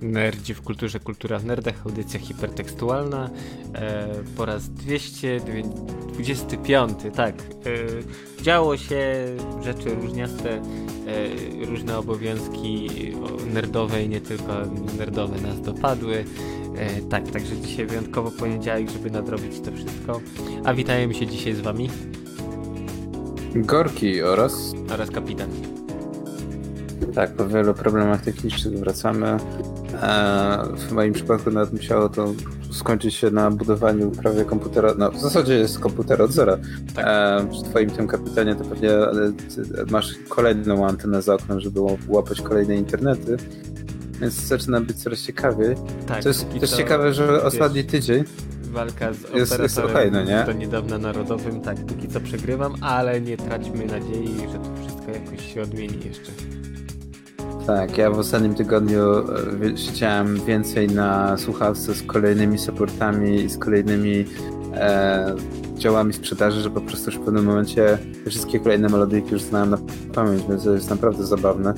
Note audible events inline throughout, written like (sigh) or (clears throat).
Nerdzi w kulturze, kultura w nerdach, audycja hipertekstualna e, po raz 225, tak. E, działo się rzeczy różniaste, e, różne obowiązki nerdowe i nie tylko nerdowe nas dopadły. E, tak, także dzisiaj wyjątkowo poniedziałek, żeby nadrobić to wszystko. A witajemy się dzisiaj z wami. Gorki oraz... Oraz kapitan. Tak, po wielu problemach technicznych wracamy. E, w moim przypadku nawet musiało to skończyć się na budowaniu prawie komputera, no w zasadzie jest komputer od zera. Tak. E, przy twoim tym kapitanie to pewnie masz kolejną antenę za oknem, żeby łapać kolejne internety, więc zaczyna być coraz ciekawiej. Tak, to jest też ciekawe, że wiesz, ostatni tydzień walka z jest, jest okay, no nie? do niedawna narodowym, tak, póki co przegrywam, ale nie traćmy nadziei, że to wszystko jakoś się odmieni jeszcze. Tak, ja w ostatnim tygodniu e, siedziałem więcej na słuchawce z kolejnymi supportami i z kolejnymi e, działami sprzedaży, że po prostu już w pewnym momencie wszystkie kolejne melodyjki już znałem na pamięć, więc to jest naprawdę zabawne.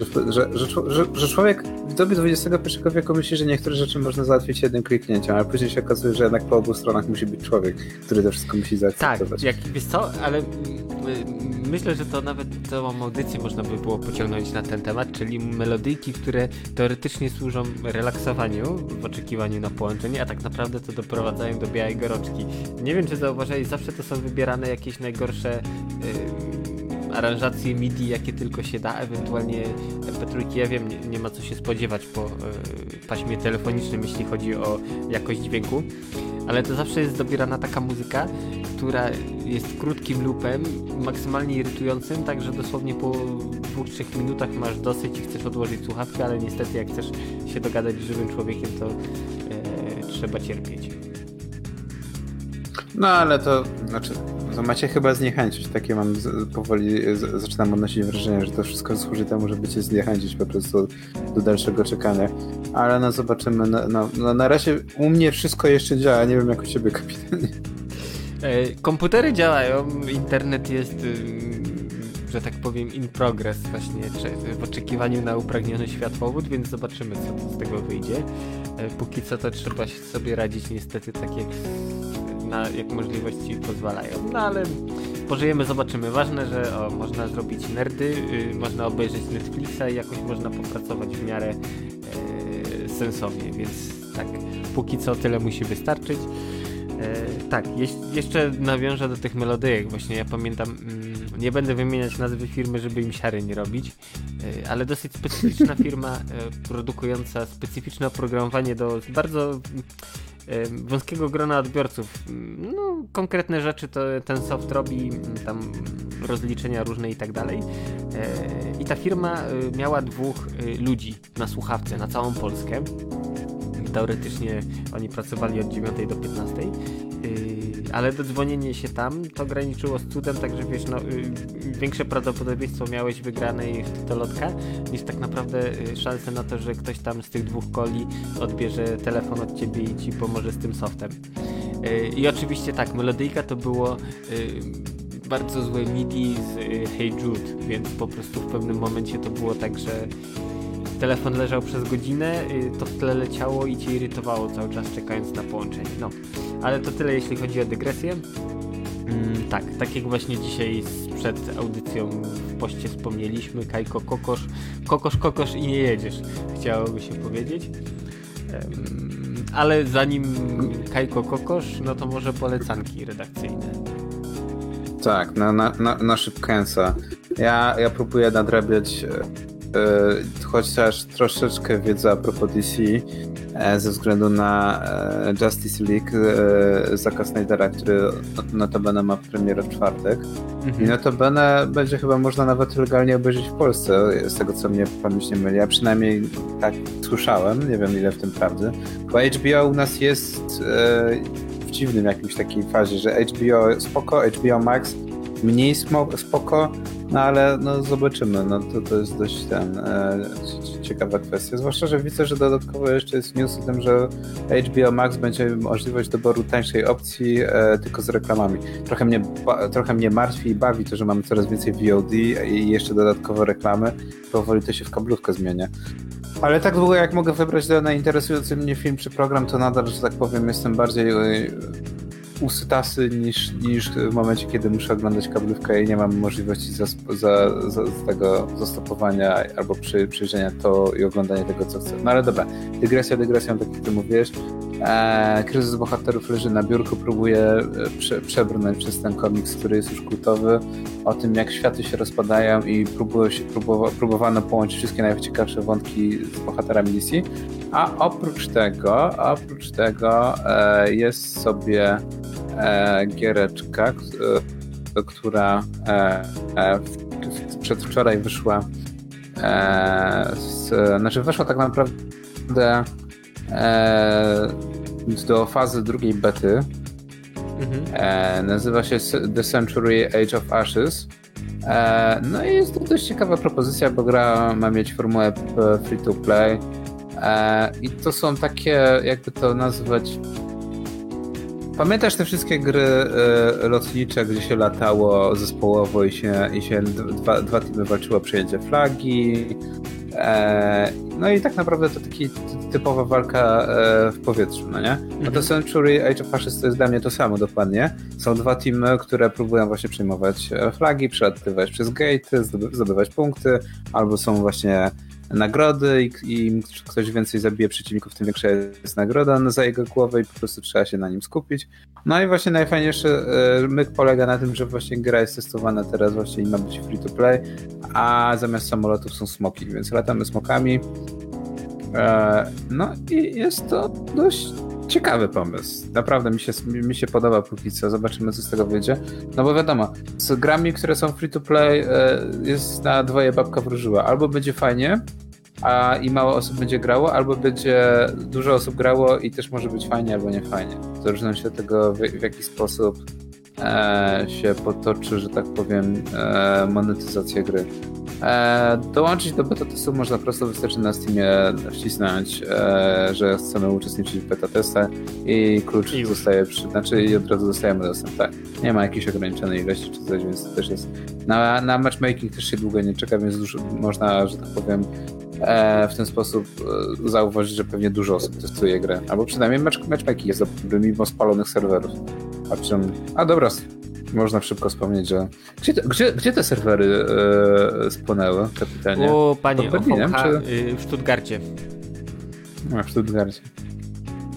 Że, że, że, że człowiek w dobie XXI wieku myśli, że niektóre rzeczy można załatwić jednym kliknięciem, ale później się okazuje, że jednak po obu stronach musi być człowiek, który to wszystko musi zaakceptować. Tak, jak, wiesz co, ale myślę, że to nawet całą audycję można by było pociągnąć na ten temat, czyli melodyjki, które teoretycznie służą relaksowaniu w oczekiwaniu na połączenie, a tak naprawdę to doprowadzają do białej gorączki. Nie wiem, czy zauważyłeś, zawsze to są wybierane jakieś najgorsze yy, aranżacje MIDI, jakie tylko się da, ewentualnie MP3, ja wiem, nie, nie ma co się spodziewać po yy, paśmie telefonicznym, jeśli chodzi o jakość dźwięku, ale to zawsze jest dobierana taka muzyka, która jest krótkim loopem, maksymalnie irytującym, tak że dosłownie po dwóch, trzech minutach masz dosyć i chcesz odłożyć słuchawkę, ale niestety jak chcesz się dogadać z żywym człowiekiem, to e, trzeba cierpieć. No ale to, znaczy, to macie chyba zniechęcić. Takie mam powoli, zaczynam odnosić wrażenie, że to wszystko służy temu, żeby cię zniechęcić po prostu do dalszego czekania. Ale no zobaczymy. No, no, no na razie u mnie wszystko jeszcze działa. Nie wiem jak u ciebie, kapitanie. E, komputery działają, internet jest, y, że tak powiem, in progress właśnie, w oczekiwaniu na upragniony światłowód, więc zobaczymy, co z tego wyjdzie. E, póki co to trzeba sobie radzić niestety tak jak, na, jak możliwości pozwalają. No ale pożyjemy, zobaczymy. Ważne, że o, można zrobić nerdy, y, można obejrzeć Netflixa i jakoś można popracować w miarę e, sensownie, więc tak, póki co tyle musi wystarczyć. E, tak, jeszcze nawiążę do tych melodyjek. Właśnie ja pamiętam, mm, nie będę wymieniać nazwy firmy, żeby im siary nie robić, e, ale dosyć specyficzna (laughs) firma produkująca specyficzne oprogramowanie do bardzo wąskiego grona odbiorców. No, konkretne rzeczy to ten soft robi, tam rozliczenia różne i tak dalej. I ta firma miała dwóch ludzi na słuchawce na całą Polskę teoretycznie oni pracowali od 9 do 15, yy, ale dodzwonienie się tam to graniczyło z cudem, także wiesz, no, yy, większe prawdopodobieństwo miałeś wygranej w tytolotka niż tak naprawdę yy, szanse na to, że ktoś tam z tych dwóch koli odbierze telefon od ciebie i ci pomoże z tym softem. I oczywiście tak, melodyjka to było bardzo złe MIDI z Hey Jude, więc po prostu w pewnym momencie to było tak, że telefon leżał przez godzinę, y, to w tle leciało i cię irytowało cały czas czekając na połączenie. No, ale to tyle jeśli chodzi o dygresję. Mm, tak, tak jak właśnie dzisiaj przed audycją w poście wspomnieliśmy, Kajko Kokosz, Kokosz Kokosz i nie jedziesz, chciałoby się powiedzieć. Ale zanim Kajko Kokosz, no to może polecanki redakcyjne. Tak, na, na, na, na szybkęsa. Ja, ja próbuję nadrabiać E, chociaż troszeczkę wiedzy a propos DC e, ze względu na e, Justice League Zaka Snydera, który notabene ma premierę w czwartek. Mhm. I notabene będzie chyba można nawet legalnie obejrzeć w Polsce, z tego co mnie pamięć nie myli. Ja przynajmniej tak słyszałem, nie wiem ile w tym prawdy. Bo HBO u nas jest w dziwnym jakimś takiej fazie, że HBO spoko, HBO Max mniej spoko, no ale no zobaczymy, no to, to jest dość ten e, ciekawa kwestia, zwłaszcza, że widzę, że dodatkowo jeszcze jest news o tym, że HBO Max będzie możliwość doboru tańszej opcji e, tylko z reklamami. Trochę mnie, trochę mnie martwi i bawi to, że mamy coraz więcej VOD i jeszcze dodatkowo reklamy. Powoli to się w kablówkę zmienia. Ale tak długo jak mogę wybrać dany interesujący mnie film czy program, to nadal, że tak powiem, jestem bardziej e, usytasy niż, niż w momencie, kiedy muszę oglądać kablówkę i nie mam możliwości za, za, za, tego zastopowania albo przy, przyjrzenia to i oglądania tego, co chcę. No ale dobra, dygresja dygresją, tak jak ty mówisz. Eee, kryzys bohaterów leży na biurku, próbuje e, prze, przebrnąć przez ten komiks, który jest już kultowy, o tym jak światy się rozpadają i próbuje się, próbowa, próbowano połączyć wszystkie najciekawsze wątki z bohaterami DC. A oprócz tego, oprócz tego e, jest sobie e, giereczka, e, która e, e, przedwczoraj wyszła e, z, znaczy weszła tak naprawdę e, do fazy drugiej bety. Mhm. E, nazywa się The Century Age of Ashes. E, no i jest to dość ciekawa propozycja, bo gra ma mieć formułę free to play. I to są takie, jakby to nazwać, Pamiętasz te wszystkie gry lotnicze, gdzie się latało zespołowo i się, i się dwa, dwa teamy walczyło o przejęcie flagi? E, no i tak naprawdę to taki typowa walka e, w powietrzu, no nie? No to mhm. Century Age of Fascist to jest dla mnie to samo dokładnie. Są dwa teamy, które próbują właśnie przejmować e, flagi, przelatywać przez gate, zdobywać punkty, albo są właśnie nagrody i im ktoś więcej zabije przeciwników, tym większa jest nagroda za jego głowę i po prostu trzeba się na nim skupić. No i właśnie najfajniejszy e, myk polega na tym, że właśnie gra jest testowana teraz właśnie i ma być free to play, a zamiast samolotów są smoki, więc latamy smokami. E, no i jest to dość ciekawy pomysł. Naprawdę mi się, mi się podoba póki co. Zobaczymy, co z tego wyjdzie. No bo wiadomo, z grami, które są free to play, e, jest na dwoje babka wróżyła. Albo będzie fajnie, a i mało osób będzie grało, albo będzie dużo osób grało i też może być fajnie albo nie fajnie. W zależności od tego, w, w jaki sposób się potoczy, że tak powiem, e, monetyzacja gry. E, dołączyć do beta testu można prosto, wystarczy na Steamie wcisnąć, e, że chcemy uczestniczyć w beta testach i klucz I zostaje przy, znaczy i od razu dostajemy dostęp, tak. Nie ma jakiejś ograniczonej ilości czy coś, więc to też jest. Na, na matchmaking też się długo nie czeka, więc dużo, można, że tak powiem, e, w ten sposób e, zauważyć, że pewnie dużo osób testuje grę. Albo przynajmniej match, matchmaking jest dobry mimo spalonych serwerów. A czym... A dobra, można szybko wspomnieć, że. Gdzie, gdzie, gdzie te serwery e, spłonęły, kapitanie? O, panie, Berlinem, czy... Y, w Stuttgarcie. A, w Stuttgarcie.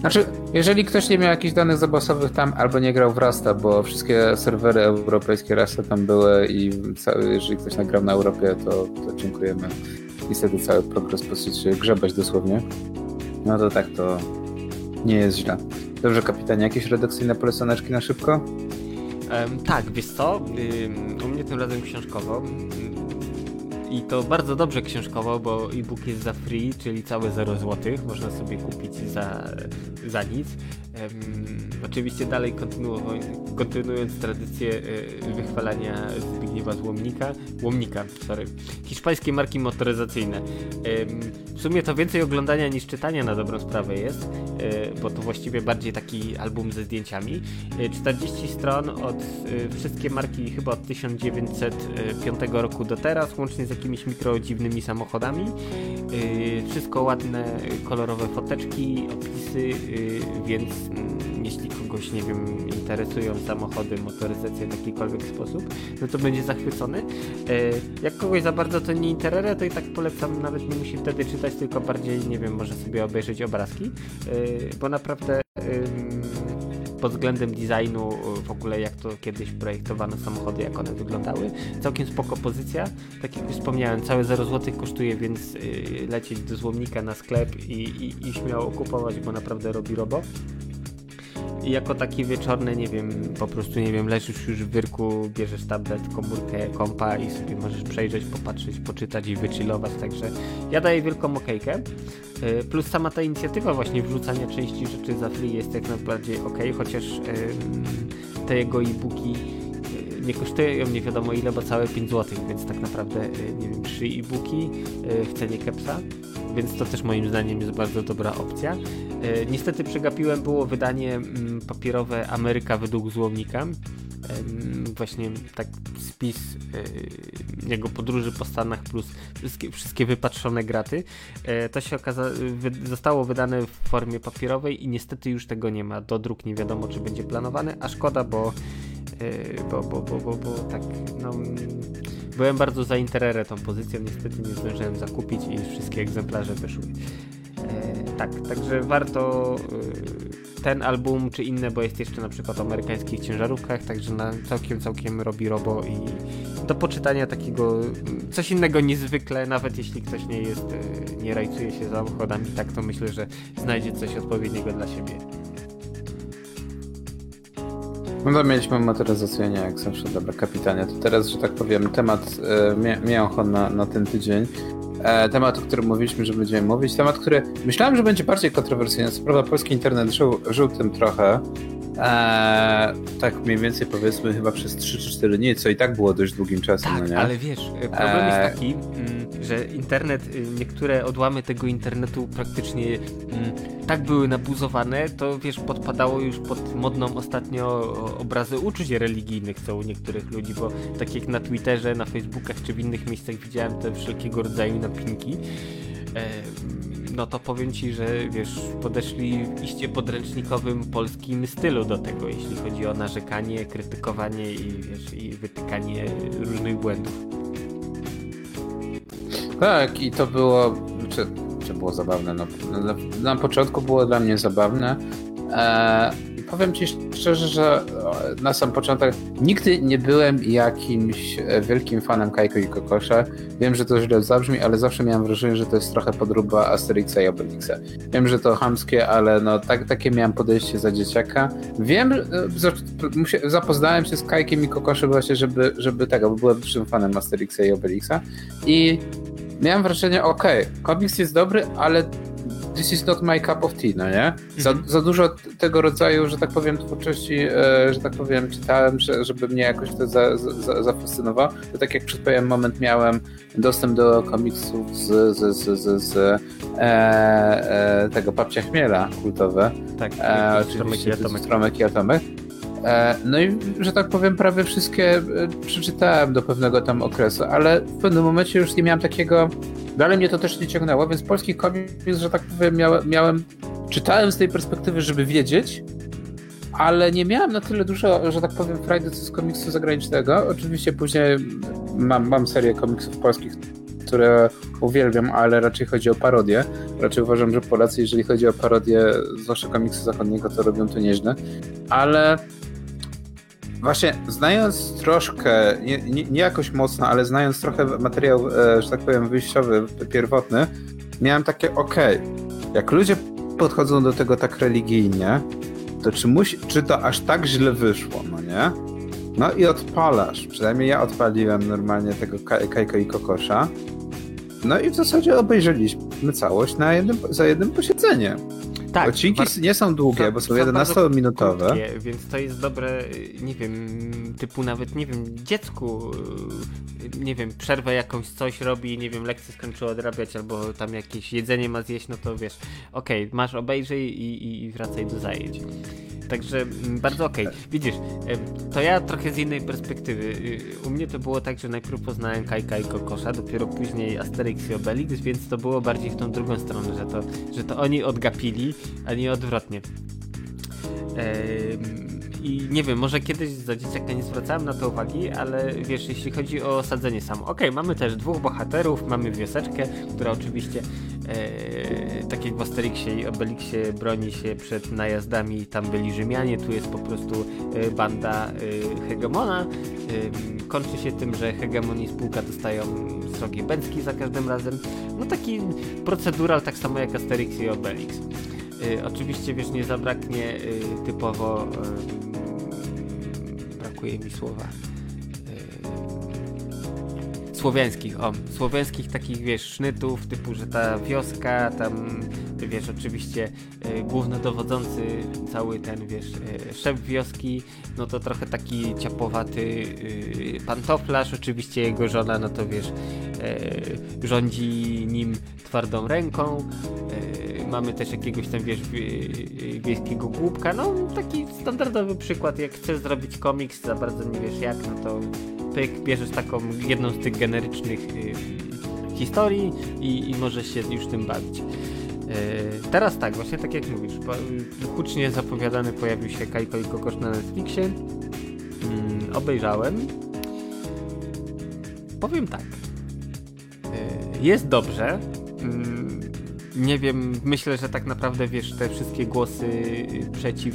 Znaczy, jeżeli ktoś nie miał jakichś danych zapasowych tam albo nie grał w Rasta, bo wszystkie serwery europejskie Rasta tam były i jeżeli ktoś nagrał na Europie, to, to dziękujemy. Niestety cały progres posyć się grzebać dosłownie. No to tak, to nie jest źle. Dobrze, kapitanie, jakieś redakcyjne polecaneczki na szybko? Um, tak, wiesz co? Um, u mnie tym razem książkowo. I to bardzo dobrze książkowo, bo e-book jest za free, czyli całe 0 zł. Można sobie kupić za, za nic. Um, oczywiście dalej kontynuując tradycję y, wychwalania Zbigniewa Złomnika, Łomnika, sorry, hiszpańskie marki motoryzacyjne. w sumie to więcej oglądania niż czytania na dobrą sprawę jest, y, bo to właściwie bardziej taki album ze zdjęciami. 40 y, stron od wszystkie marki chyba od 1905 roku do teraz, łącznie z jakimiś mikrodziwnymi samochodami. Wszystko ładne, kolorowe foteczki, opisy, więc mm, jeśli kogoś, nie wiem, interesują samochody, motoryzacja w jakikolwiek sposób, no to będzie zachwycony. E, jak kogoś za bardzo to nie interesuje, to i tak polecam, nawet nie musi wtedy czytać, tylko bardziej, nie wiem, może sobie obejrzeć obrazki, bo naprawdę pod względem designu, w ogóle jak to kiedyś projektowano samochody, jak one wyglądały. Całkiem spoko pozycja. Tak jak już wspomniałem, całe 0 zł kosztuje, więc y, lecieć do złomnika na sklep i, i, i śmiało kupować, bo naprawdę robi robo. I jako taki wieczorny, nie wiem, po prostu, nie wiem, leżysz już w wyrku, bierzesz tablet, komórkę, kompa i sobie możesz przejrzeć, popatrzeć, poczytać i wychillować, także ja daję wielką okejkę. Y, plus sama ta inicjatywa właśnie wrzucania części rzeczy za free jest jak najbardziej ok, chociaż te jego e-booki y, nie kosztują nie wiadomo ile, bo całe 5 zł, więc tak naprawdę, y, nie wiem, 3 e-booki w cenie kepsa więc to też moim zdaniem jest bardzo dobra opcja. Niestety przegapiłem było wydanie mm, papierowe Ameryka według złomnika właśnie tak spis jego podróży po Stanach plus wszystkie, wszystkie wypatrzone graty. To się okazało, zostało wydane w formie papierowej i niestety już tego nie ma. Do druk nie wiadomo, czy będzie planowany, a szkoda, bo bo, bo, bo, bo, bo tak no byłem bardzo zainteresowany tą pozycją, niestety nie zdążyłem zakupić i wszystkie egzemplarze wyszły. E, tak, także warto e, ten album czy inne, bo jest jeszcze na przykład o amerykańskich ciężarówkach, także na całkiem, całkiem robi robo i do poczytania takiego coś innego niezwykle, nawet jeśli ktoś nie jest, e, nie rajcuje się samochodami, tak to myślę, że znajdzie coś odpowiedniego dla siebie. No to mieliśmy motoryzację, nie jak zawsze, dobra, kapitanie. To teraz, że tak powiem, temat e, miał na, na ten tydzień. E, temat, o którym mówiliśmy, że będziemy mówić. Temat, który myślałem, że będzie bardziej kontrowersyjny. Co prawda polski internet żył, żył tym trochę. E, tak mniej więcej powiedzmy chyba przez 3 czy 4 dni, co i tak było dość długim czasem, tak, no nie? ale wiesz, problem e... jest taki, mm, że internet, y, niektóre odłamy tego internetu praktycznie mm, tak były nabuzowane, to wiesz, podpadało już pod modną ostatnio obrazy uczuć religijnych co u niektórych ludzi, bo tak jak na Twitterze, na Facebookach czy w innych miejscach widziałem te wszelkiego rodzaju napinki. No to powiem ci, że wiesz, podeszli w iście podręcznikowym polskim stylu do tego, jeśli chodzi o narzekanie, krytykowanie i wiesz, i wytykanie różnych błędów. Tak, i to było, czy, czy było zabawne? No, na, na początku było dla mnie zabawne. E, powiem ci szczerze, że na sam początek nigdy nie byłem jakimś e, wielkim fanem Kajko i Kokosza. Wiem, że to źle zabrzmi, ale zawsze miałem wrażenie, że to jest trochę podróba Asterixa i Obelixa. Wiem, że to chamskie, ale no tak, takie miałem podejście za dzieciaka. Wiem, e, zapoznałem się z Kajkiem i Kokoszem właśnie, żeby, żeby tego, bo byłem dużym fanem Asterixa i Obelixa i miałem wrażenie, okej, okay, komiks jest dobry, ale this is not my cup of tea, no nie? Za, mhm. za dużo tego rodzaju, że tak powiem, twórczości, e, że tak powiem, czytałem, że, żeby mnie jakoś to za, za, zafascynowało. To tak jak przed pewien moment miałem dostęp do komiksów z, z, z, z, z e, e, tego Papcia Chmiela kultowe. Tak, e, oczywiście Stromek i Atomek. E, no i, że tak powiem, prawie wszystkie e, przeczytałem do pewnego tam okresu, ale w pewnym momencie już nie miałem takiego. Dalej mnie to też nie ciągnęło, więc polski komiks, że tak powiem, miałem. Czytałem z tej perspektywy, żeby wiedzieć, ale nie miałem na tyle dużo, że tak powiem, frajdy z komiksu zagranicznego. Oczywiście później mam, mam serię komiksów polskich, które uwielbiam, ale raczej chodzi o parodię. Raczej uważam, że Polacy, jeżeli chodzi o parodię, zwłaszcza komiksu zachodniego, to robią to nieźle. Ale Właśnie, znając troszkę, nie, nie, nie, jakoś mocno, ale znając trochę materiał, e, że tak powiem, wyjściowy, pierwotny, miałem takie, okay, jak ludzie podchodzą do tego tak religijnie, to czy, musi, czy to aż tak źle wyszło, no nie? No i odpalasz, przynajmniej ja odpaliłem normalnie tego Kajko i Kokosza, no i w zasadzie obejrzeliśmy całość na jednym, za jednym posiedzeniem. Tak. Odcinki nie są długie, bo są 11-minutowe. Więc to jest dobre, nie wiem, typu nawet, nie wiem, dziecku, nie wiem, przerwę jakąś coś robi, nie wiem, lekcję skończyło odrabiać, albo tam jakieś jedzenie ma zjeść, no to wiesz, okej, okay, masz obejrzyj i, i wracaj do zajęć. Także mm, bardzo okej. Okay. Widzisz, to ja trochę z innej perspektywy. Y, u mnie to było tak, że najpierw poznałem Kajka i Kokosza, dopiero później Asterix i Obelix, więc to było bardziej w tą drugą stronę, że to, że to oni odgapili, a nie odwrotnie. I nie wiem, może kiedyś za dzieciaka nie zwracałem na to uwagi, ale wiesz, jeśli chodzi o sadzenie sam, ok, mamy też dwóch bohaterów, mamy wioseczkę, która oczywiście e, tak jak w Asterixie i Obelixie broni się przed najazdami, tam byli Rzymianie, tu jest po prostu e, banda e, hegemona. Kończy się tym, że hegemon i spółka dostają srogie bęcki za każdym razem. No taki procedural, tak samo jak Asterix i Obelix. Y, oczywiście, wiesz, nie zabraknie y, typowo. Y, brakuje mi słowa. Słowiańskich, o, słowiańskich takich, wiesz, sznytów, typu, że ta wioska, tam, wiesz, oczywiście y, głównodowodzący, cały ten, wiesz, y, szef wioski, no to trochę taki ciapowaty y, pantoflarz, oczywiście jego żona, no to wiesz, rządzi nim twardą ręką. E, mamy też jakiegoś tam, wiesz, wiejskiego głupka. No, taki standardowy przykład. Jak chcesz zrobić komiks, za bardzo nie wiesz jak, no to pyk, bierzesz taką jedną z tych generycznych historii i, i możesz się już tym bawić. E, teraz tak, właśnie tak jak mówisz, hucznie zapowiadany pojawił się Kajko i Kokosz na Netflixie. Mm, obejrzałem. Powiem tak. Jest dobrze. Mm, nie wiem, myślę, że tak naprawdę wiesz, te wszystkie głosy przeciw,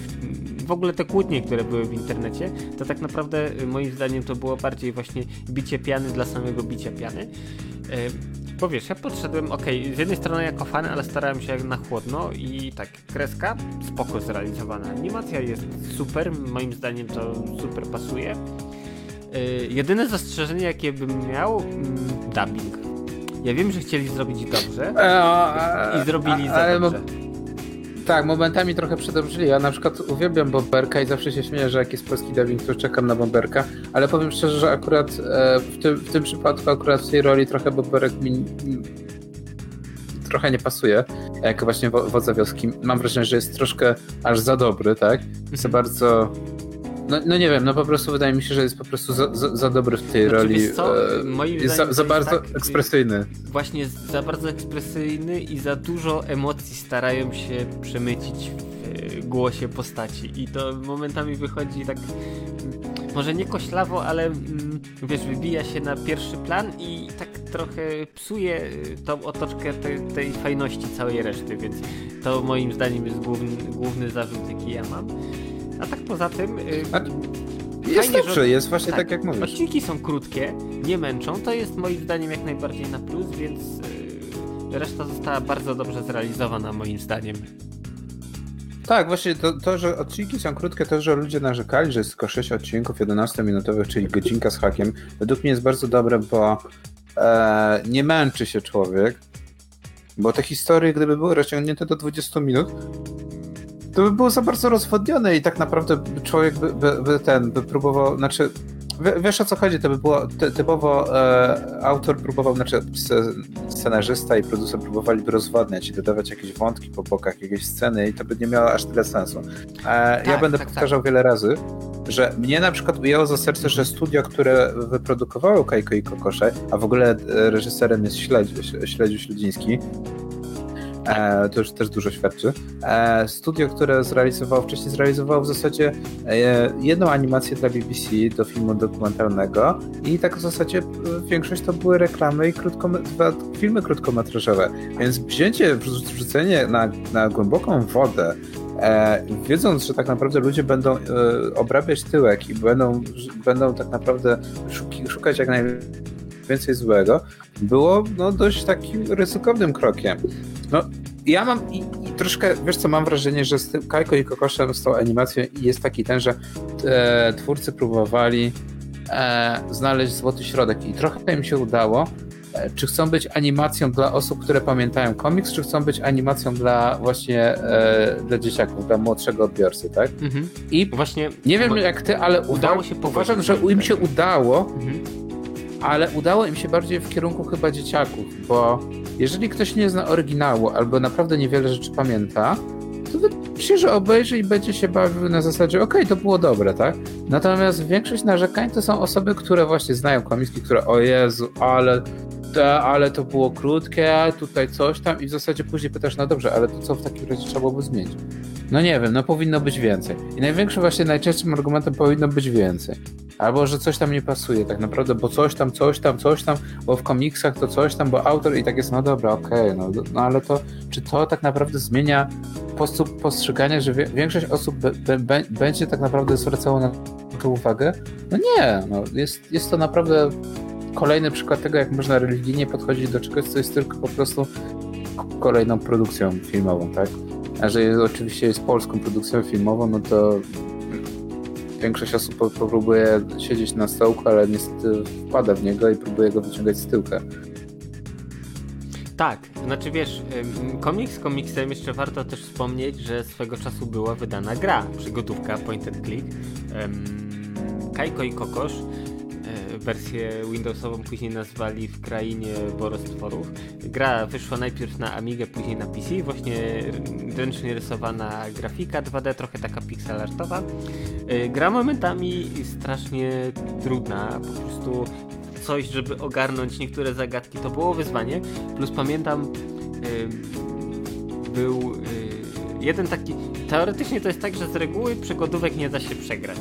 w ogóle te kłótnie, które były w internecie, to tak naprawdę moim zdaniem to było bardziej właśnie bicie piany dla samego bicia piany. Bo wiesz, ja podszedłem, ok, z jednej strony jako fan, ale starałem się na chłodno i tak, kreska, spoko zrealizowana. Animacja jest super, moim zdaniem to super pasuje. Jedyne zastrzeżenie, jakie bym miał, mm, dubbing. Ja wiem, że chcieli zrobić dobrze e, i zrobili za dobrze. Tak, momentami trochę przedobrzyli. Ja na przykład uwielbiam Bomberka i zawsze się śmieję, że jak jest polski dubbing, to czekam na Bomberka, ale powiem szczerze, że akurat e, w, tym, w tym przypadku, akurat w tej roli trochę Bomberek mi trochę nie pasuje, jak właśnie wodza wioski. Mam wrażenie, że jest troszkę aż za dobry, tak? Za mhm. bardzo no, no nie wiem, no po prostu wydaje mi się, że jest po prostu za, za, za dobry w tej znaczy, roli. Co? E, Moim jest za, za bardzo tak, ekspresyjny. Właśnie za bardzo ekspresyjny i za dużo emocji starają się przemycić w e, głosie postaci. I to momentami wychodzi tak może nie koślawo, ale mm, wiesz, wybija się na pierwszy plan i tak trochę psuje tą otoczkę tej, tej fajności całej reszty, więc to moim zdaniem jest główny, główny zarzut, jaki ja mam. A tak poza tym. Yy, jest dobrze, że, jest właśnie tak, tak, jak mówisz. Odcinki są krótkie, nie męczą, to jest moim zdaniem jak najbardziej na plus, więc yy, reszta została bardzo dobrze zrealizowana moim zdaniem. Tak, właśnie to, to, że odcinki są krótkie, to, że ludzie narzekali, że jest tylko 6 odcinków 11-minutowych, czyli godzinka z hakiem, według mnie jest bardzo dobre, bo e, nie męczy się człowiek, bo te historie, gdyby były rozciągnięte do 20 minut, to by było za bardzo rozwodnione i tak naprawdę człowiek by, by, by ten, by próbował, znaczy wiesz o co chodzi, to by było typowo e, autor próbował, znaczy scenarzysta i producent próbowaliby rozwadniać i dodawać jakieś wątki po bokach, jakieś sceny i to by nie miało aż tyle sensu. E, tak, ja będę tak, tak. powtarzał tak. wiele razy, że mnie na przykład ujęło za serce, że studio, które wyprodukowało Kajko i Kokosze, a w ogóle e, reżyserem jest Śledziu, Śledziu Śledziński, E, to już też dużo świadczy. E, studio, które zrealizowało wcześniej, zrealizowało w zasadzie e, jedną animację dla BBC do filmu dokumentalnego i tak w zasadzie e, większość to były reklamy i krótko, filmy krótkometrażowe. Więc wzięcie, wrzucenie na, na głęboką wodę E, wiedząc, że tak naprawdę ludzie będą e, obrabiać tyłek i będą, będą tak naprawdę szuki, szukać jak najwięcej złego, było no, dość takim ryzykownym krokiem. No, ja mam i, i, troszkę, wiesz co, mam wrażenie, że z tym Kajko i Kokoszem z tą animacją jest taki ten, że e, twórcy próbowali e, znaleźć złoty środek i trochę im się udało. E, czy chcą być animacją dla osób, które pamiętają komiks, czy chcą być animacją dla właśnie e, dla dzieciaków, dla młodszego odbiorcy, tak? Mhm. I właśnie nie wiem jak ty, ale udało się uważam, że im się udało, mhm. Ale udało im się bardziej w kierunku chyba dzieciaków, bo jeżeli ktoś nie zna oryginału albo naprawdę niewiele rzeczy pamięta, to wydaje że obejrzy i będzie się bawił na zasadzie, okej, okay, to było dobre, tak? Natomiast większość narzekań to są osoby, które właśnie znają komiski, które o Jezu, ale to, ale to było krótkie, tutaj coś tam i w zasadzie później pytasz, no dobrze, ale to co w takim razie trzeba byłoby zmienić? No nie wiem, no powinno być więcej. I największym właśnie, najczęstszym argumentem powinno być więcej. Albo, że coś tam nie pasuje tak naprawdę, bo coś tam, coś tam, coś tam, bo w komiksach to coś tam, bo autor i tak jest, no dobra, okej, okay, no, no ale to, czy to tak naprawdę zmienia sposób postrzegania, że większość osób będzie tak naprawdę zwracało na to uwagę? No nie, no jest, jest to naprawdę kolejny przykład tego, jak można religijnie podchodzić do czegoś, co jest tylko po prostu kolejną produkcją filmową, tak? A że jest, oczywiście jest polską produkcją filmową, no to większość osób próbuje siedzieć na stołku, ale niestety wpada w niego i próbuje go wyciągać z tyłka. Tak, znaczy wiesz, komiks komiksem jeszcze warto też wspomnieć, że swego czasu była wydana gra, przygodówka point and click. Kajko i Kokosz wersję Windowsową później nazwali w krainie borostworów. Gra wyszła najpierw na Amigę, później na PC, właśnie ręcznie rysowana grafika 2D, trochę taka pixelartowa. Y, gra momentami strasznie trudna, po prostu coś, żeby ogarnąć niektóre zagadki, to było wyzwanie. Plus pamiętam, był jeden taki. Teoretycznie to jest tak, że z reguły przygodówek nie da się przegrać.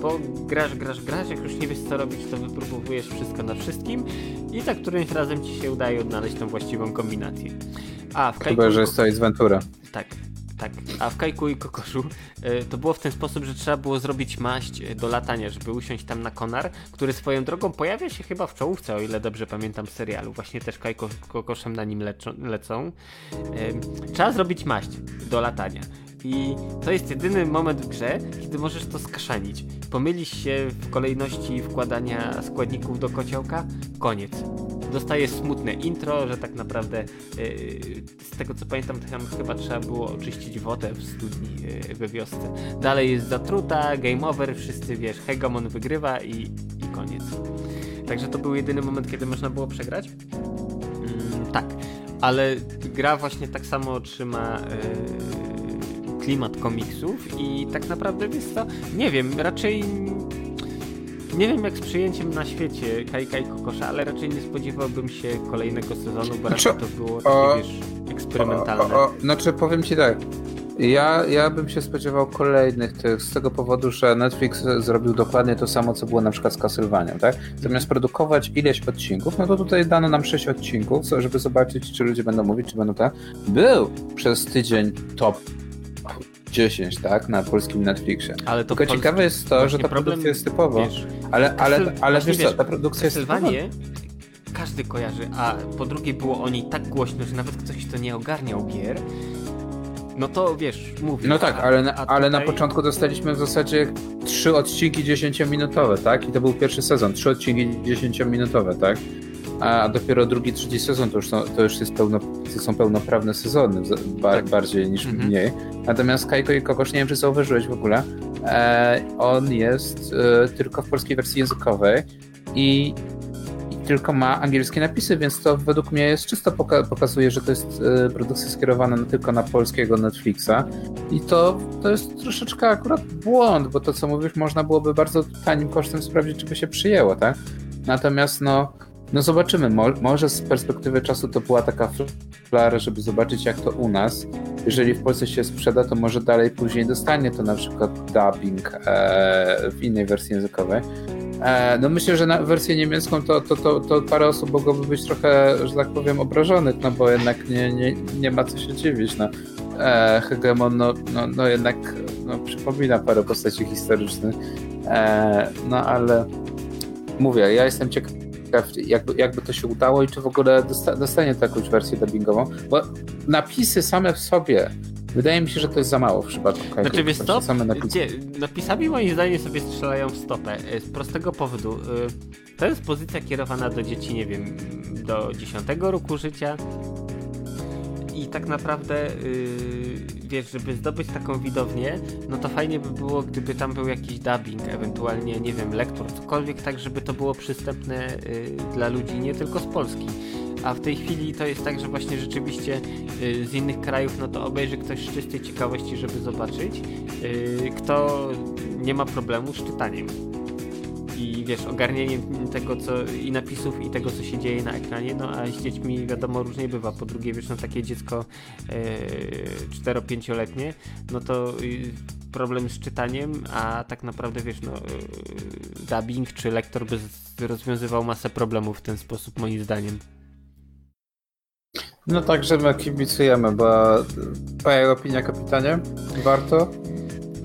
Bo grasz, grasz, grasz, jak już nie wiesz co robić, to wypróbujesz wszystko na wszystkim i tak którymś razem ci się udaje odnaleźć tą właściwą kombinację. A w Chyba, że jest to Ace Ventura. Tak, tak, a w Kajku i Kokoszu e, to było w ten sposób, że trzeba było zrobić maść e, do latania, żeby usiąść tam na konar, który swoją drogą pojawia się chyba w czołówce, o ile dobrze pamiętam serialu. Właśnie też Kajko z Kokoszem na nim lecą. E, trzeba zrobić maść do latania. I to jest jedyny moment w grze, kiedy możesz to skaszanić. Pomylisz się w kolejności wkładania składników do kociołka, koniec dostaje smutne intro, że tak naprawdę yy, z tego co pamiętam tam chyba trzeba było oczyścić wodę w studni yy, we wiosce. Dalej jest zatruta, game over, wszyscy wiesz, Hegemon wygrywa i, i koniec. Także to był jedyny moment, kiedy można było przegrać. Mm, tak, ale gra właśnie tak samo trzyma yy, klimat komiksów i tak naprawdę jest to, nie wiem, raczej nie wiem jak z przyjęciem na świecie Kajka i Kokosza, ale raczej nie spodziewałbym się kolejnego sezonu, bo raczej to było takie, o, wiesz, eksperymentalne. O, o, znaczy powiem ci tak, ja, ja bym się spodziewał kolejnych tych, z tego powodu, że Netflix zrobił dokładnie to samo, co było na przykład z Castlevania, tak? Zamiast produkować ileś odcinków, no to tutaj dano nam sześć odcinków, żeby zobaczyć, czy ludzie będą mówić, czy będą tak. Był przez tydzień top 10, tak, na polskim Netflixie. Ale to Tylko ciekawe jest to, że ta produkcja jest typowo. Wiesz, ale, ale, ale wiesz co, ta produkcja jest typowa. każdy kojarzy, a po drugie było o niej tak głośno, że nawet ktoś, kto nie ogarniał gier, no to wiesz, mówię. No tak, ale, na, ale na początku dostaliśmy w zasadzie trzy odcinki 10-minutowe, tak? I to był pierwszy sezon, trzy odcinki 10-minutowe, tak? A dopiero drugi, trzeci sezon to już, są, to już jest pełno, to są pełnoprawne sezony, bar, tak. bardziej niż mhm. mniej. Natomiast Kajko i Kokosz, nie wiem, czy zauważyłeś w ogóle, e, on jest e, tylko w polskiej wersji językowej i, i, tylko ma angielskie napisy, więc to według mnie jest czysto poka pokazuje, że to jest e, produkcja skierowana tylko na polskiego Netflixa i to, to jest troszeczkę akurat błąd, bo to co mówisz, można byłoby bardzo tanim kosztem sprawdzić, czy by się przyjęło, tak? Natomiast no no zobaczymy, Mo może z perspektywy czasu to była taka flara, żeby zobaczyć jak to u nas. Jeżeli w Polsce się sprzeda, to może dalej później dostanie to na przykład dubbing e, w innej wersji językowej. E, no myślę, że na wersję niemiecką to, to, to, to parę osób mogłoby być trochę, że tak powiem, obrażonych, no bo jednak nie, nie, nie ma co się dziwić. No. E, Hegemon no, no, no jednak no, przypomina parę postaci historycznych. E, no ale mówię, ja jestem ciekaw jakby, jakby to się udało i czy w ogóle dosta dostanie to jakąś wersję dubbingową, bo napisy same w sobie Wydaje mi się, że to jest za mało w przypadku Kajku. Znaczy wiesz co? Same napisy. napisami moim zdaniem sobie strzelają w stopę. E, z prostego powodu. E, to jest pozycja kierowana do dzieci, nie wiem, do 10 roku życia i tak naprawdę yy, wiesz, żeby zdobyć taką widownię, no to fajnie by było, gdyby tam był jakiś dubbing, ewentualnie, nie wiem, lektor, cokolwiek, tak żeby to było przystępne yy, dla ludzi nie tylko z Polski. A w tej chwili to jest tak, że właśnie rzeczywiście yy, z innych krajów, no to obejrzy ktoś z czystej ciekawości, żeby zobaczyć, yy, kto nie ma problemu z czytaniem i wiesz, ogarnieniem tego co i napisów i tego co się dzieje na ekranie, no a z dziećmi wiadomo różnie bywa. Po drugie, wiesz, no takie dziecko e, 4-5-letnie, no to y, problem z czytaniem, a tak naprawdę wiesz, no e, dubbing czy lektor by rozwiązywał masę problemów w ten sposób moim zdaniem. No także my kibicujemy, bo twoja opinia kapitanie? Warto?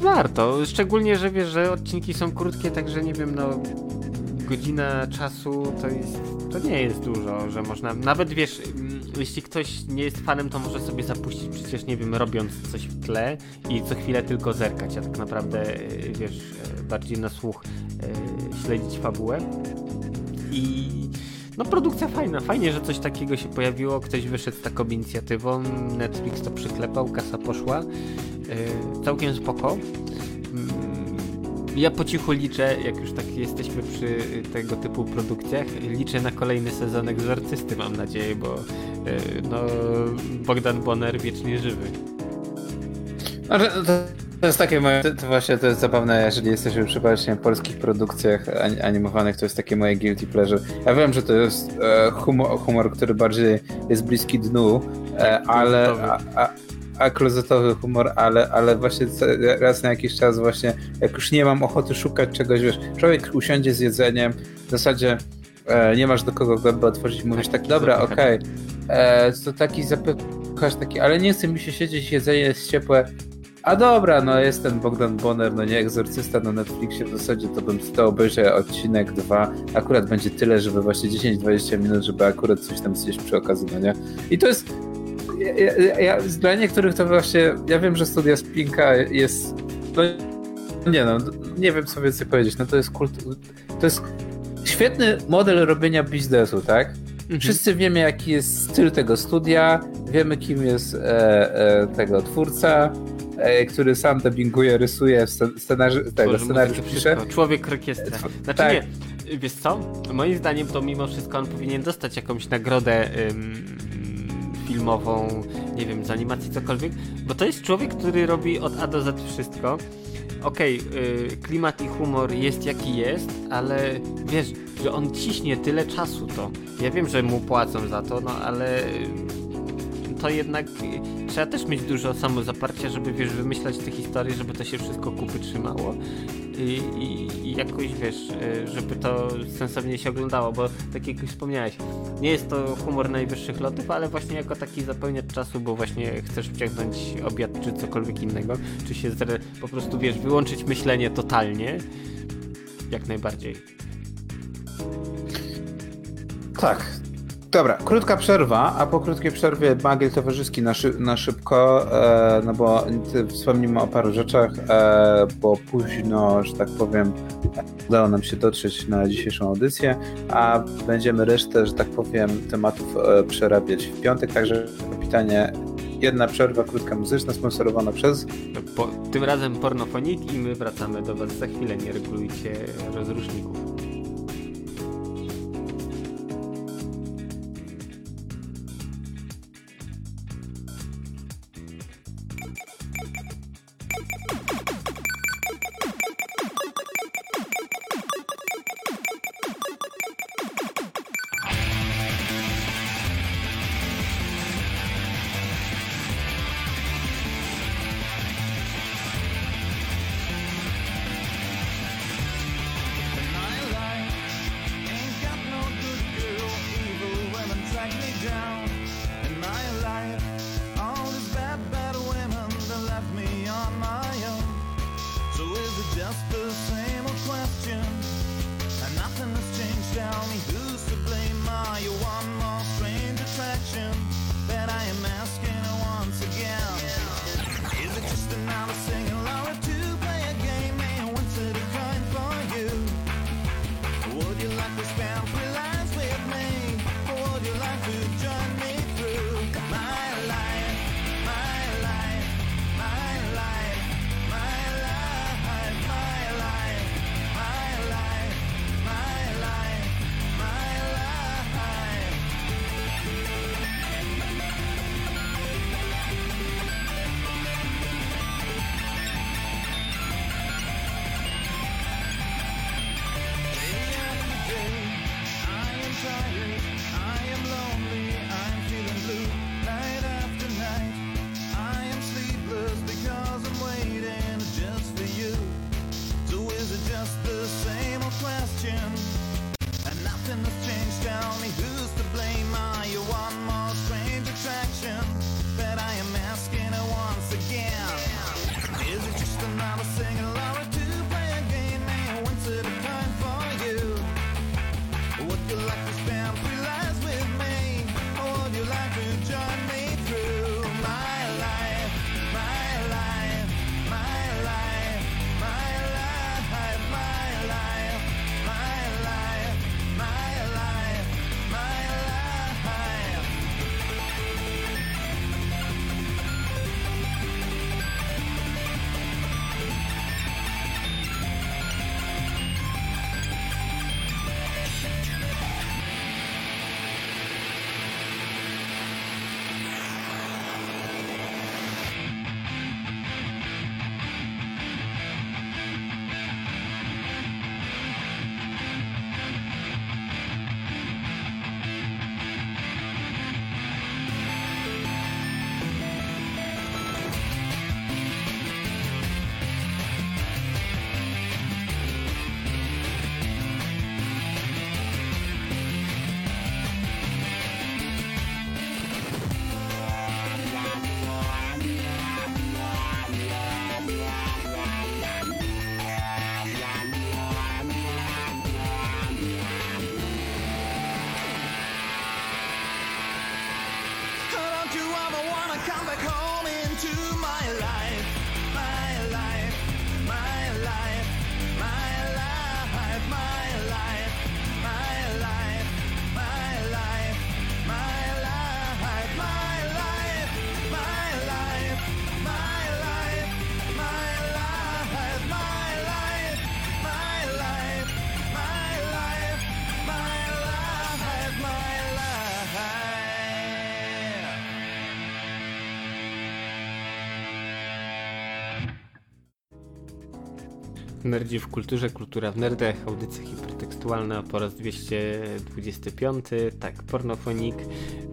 Warto, szczególnie, że wiesz, że odcinki są krótkie, także nie wiem, no godzina czasu to jest, to nie jest dużo, że można, nawet wiesz, mm, jeśli ktoś nie jest fanem, to może sobie zapuścić przecież, nie wiem, robiąc coś w tle i co chwilę tylko zerkać, a tak naprawdę, e, wiesz, e, bardziej na słuch e, śledzić fabułę. I no produkcja fajna, fajnie, że coś takiego się pojawiło, ktoś wyszedł z taką inicjatywą, Netflix to przyklepał, kasa poszła, yy, całkiem spoko. Yy, ja po cichu liczę, jak już tak jesteśmy przy tego typu produkcjach, liczę na kolejny sezon Egzorcysty, mam nadzieję, bo no, Bogdan Bonner wiecznie żywy. To, jest takie moje, to, to, właśnie to jest zabawne, jeżeli jesteśmy przy właśnie polskich produkcjach animowanych, to jest takie moje guilty pleasure. Ja wiem, że to jest e, humor, humor który bardziej jest bliski dnu, e, ale... A, a, a klozetowy humor, ale, ale właśnie raz na jakiś czas właśnie, jak już nie mam ochoty szukać czegoś, wiesz, człowiek usiądzie z jedzeniem, w zasadzie e, nie masz do kogo gębę otworzyć, mówisz tak, dobra, okej, okay, e, to taki zapychasz taki, ale nie chce mi się siedzieć, jedzenie jest ciepłe, a dobra, no jest ten Bogdan Bonner, no nie egzorcysta na Netflixie, w zasadzie to bym to obejrzał odcinek, dwa, akurat będzie tyle, żeby właśnie 10-20 minut, żeby akurat coś tam zjeść przy okazji, no nie? I to jest ja, ja, ja, dla niektórych to właśnie, ja wiem, że studia Spinka jest, no nie no, nie wiem co więcej powiedzieć, no to jest kult, to jest świetny model robienia biznesu, tak? Mhm. Wszyscy wiemy, jaki jest styl tego studia, wiemy, kim jest e, e, tego twórca, który sam dubbinguje, rysuje, scenarzy, tego, scenariusz pisze. Człowiek orkiestra. Znaczy tak. nie, wiesz co? Moim zdaniem to mimo wszystko on powinien dostać jakąś nagrodę filmową, nie wiem, z animacji, cokolwiek, bo to jest człowiek, który robi od A do Z wszystko. Okej, okay, klimat i humor jest jaki jest, ale wiesz, że on ciśnie tyle czasu to. Ja wiem, że mu płacą za to, no ale to jednak trzeba też mieć dużo samozaparcia, żeby wiesz, wymyślać te historie, żeby to się wszystko kupy trzymało i, i, jakoś wiesz, e, żeby to sensownie się oglądało, bo tak jak już wspomniałeś, nie jest to humor najwyższych lotów, ale właśnie jako taki zapełniacz czasu, bo właśnie chcesz wciągnąć obiad czy cokolwiek innego, czy się po prostu wiesz, wyłączyć myślenie totalnie, jak najbardziej. Tak, Dobra, krótka przerwa, a po krótkiej przerwie magiel towarzyski na, szy na szybko, e, no bo wspomnimy o paru rzeczach, e, bo późno, że tak powiem, udało nam się dotrzeć na dzisiejszą audycję, a będziemy resztę, że tak powiem, tematów e, przerabiać w piątek, także pytanie jedna przerwa krótka muzyczna sponsorowana przez... Po, tym razem Pornofonik i my wracamy do Was za chwilę, nie regulujcie rozruszników. Nerdzi w kulturze, kultura w nerdach, audycja hipertekstualna po raz 225, tak, pornofonik,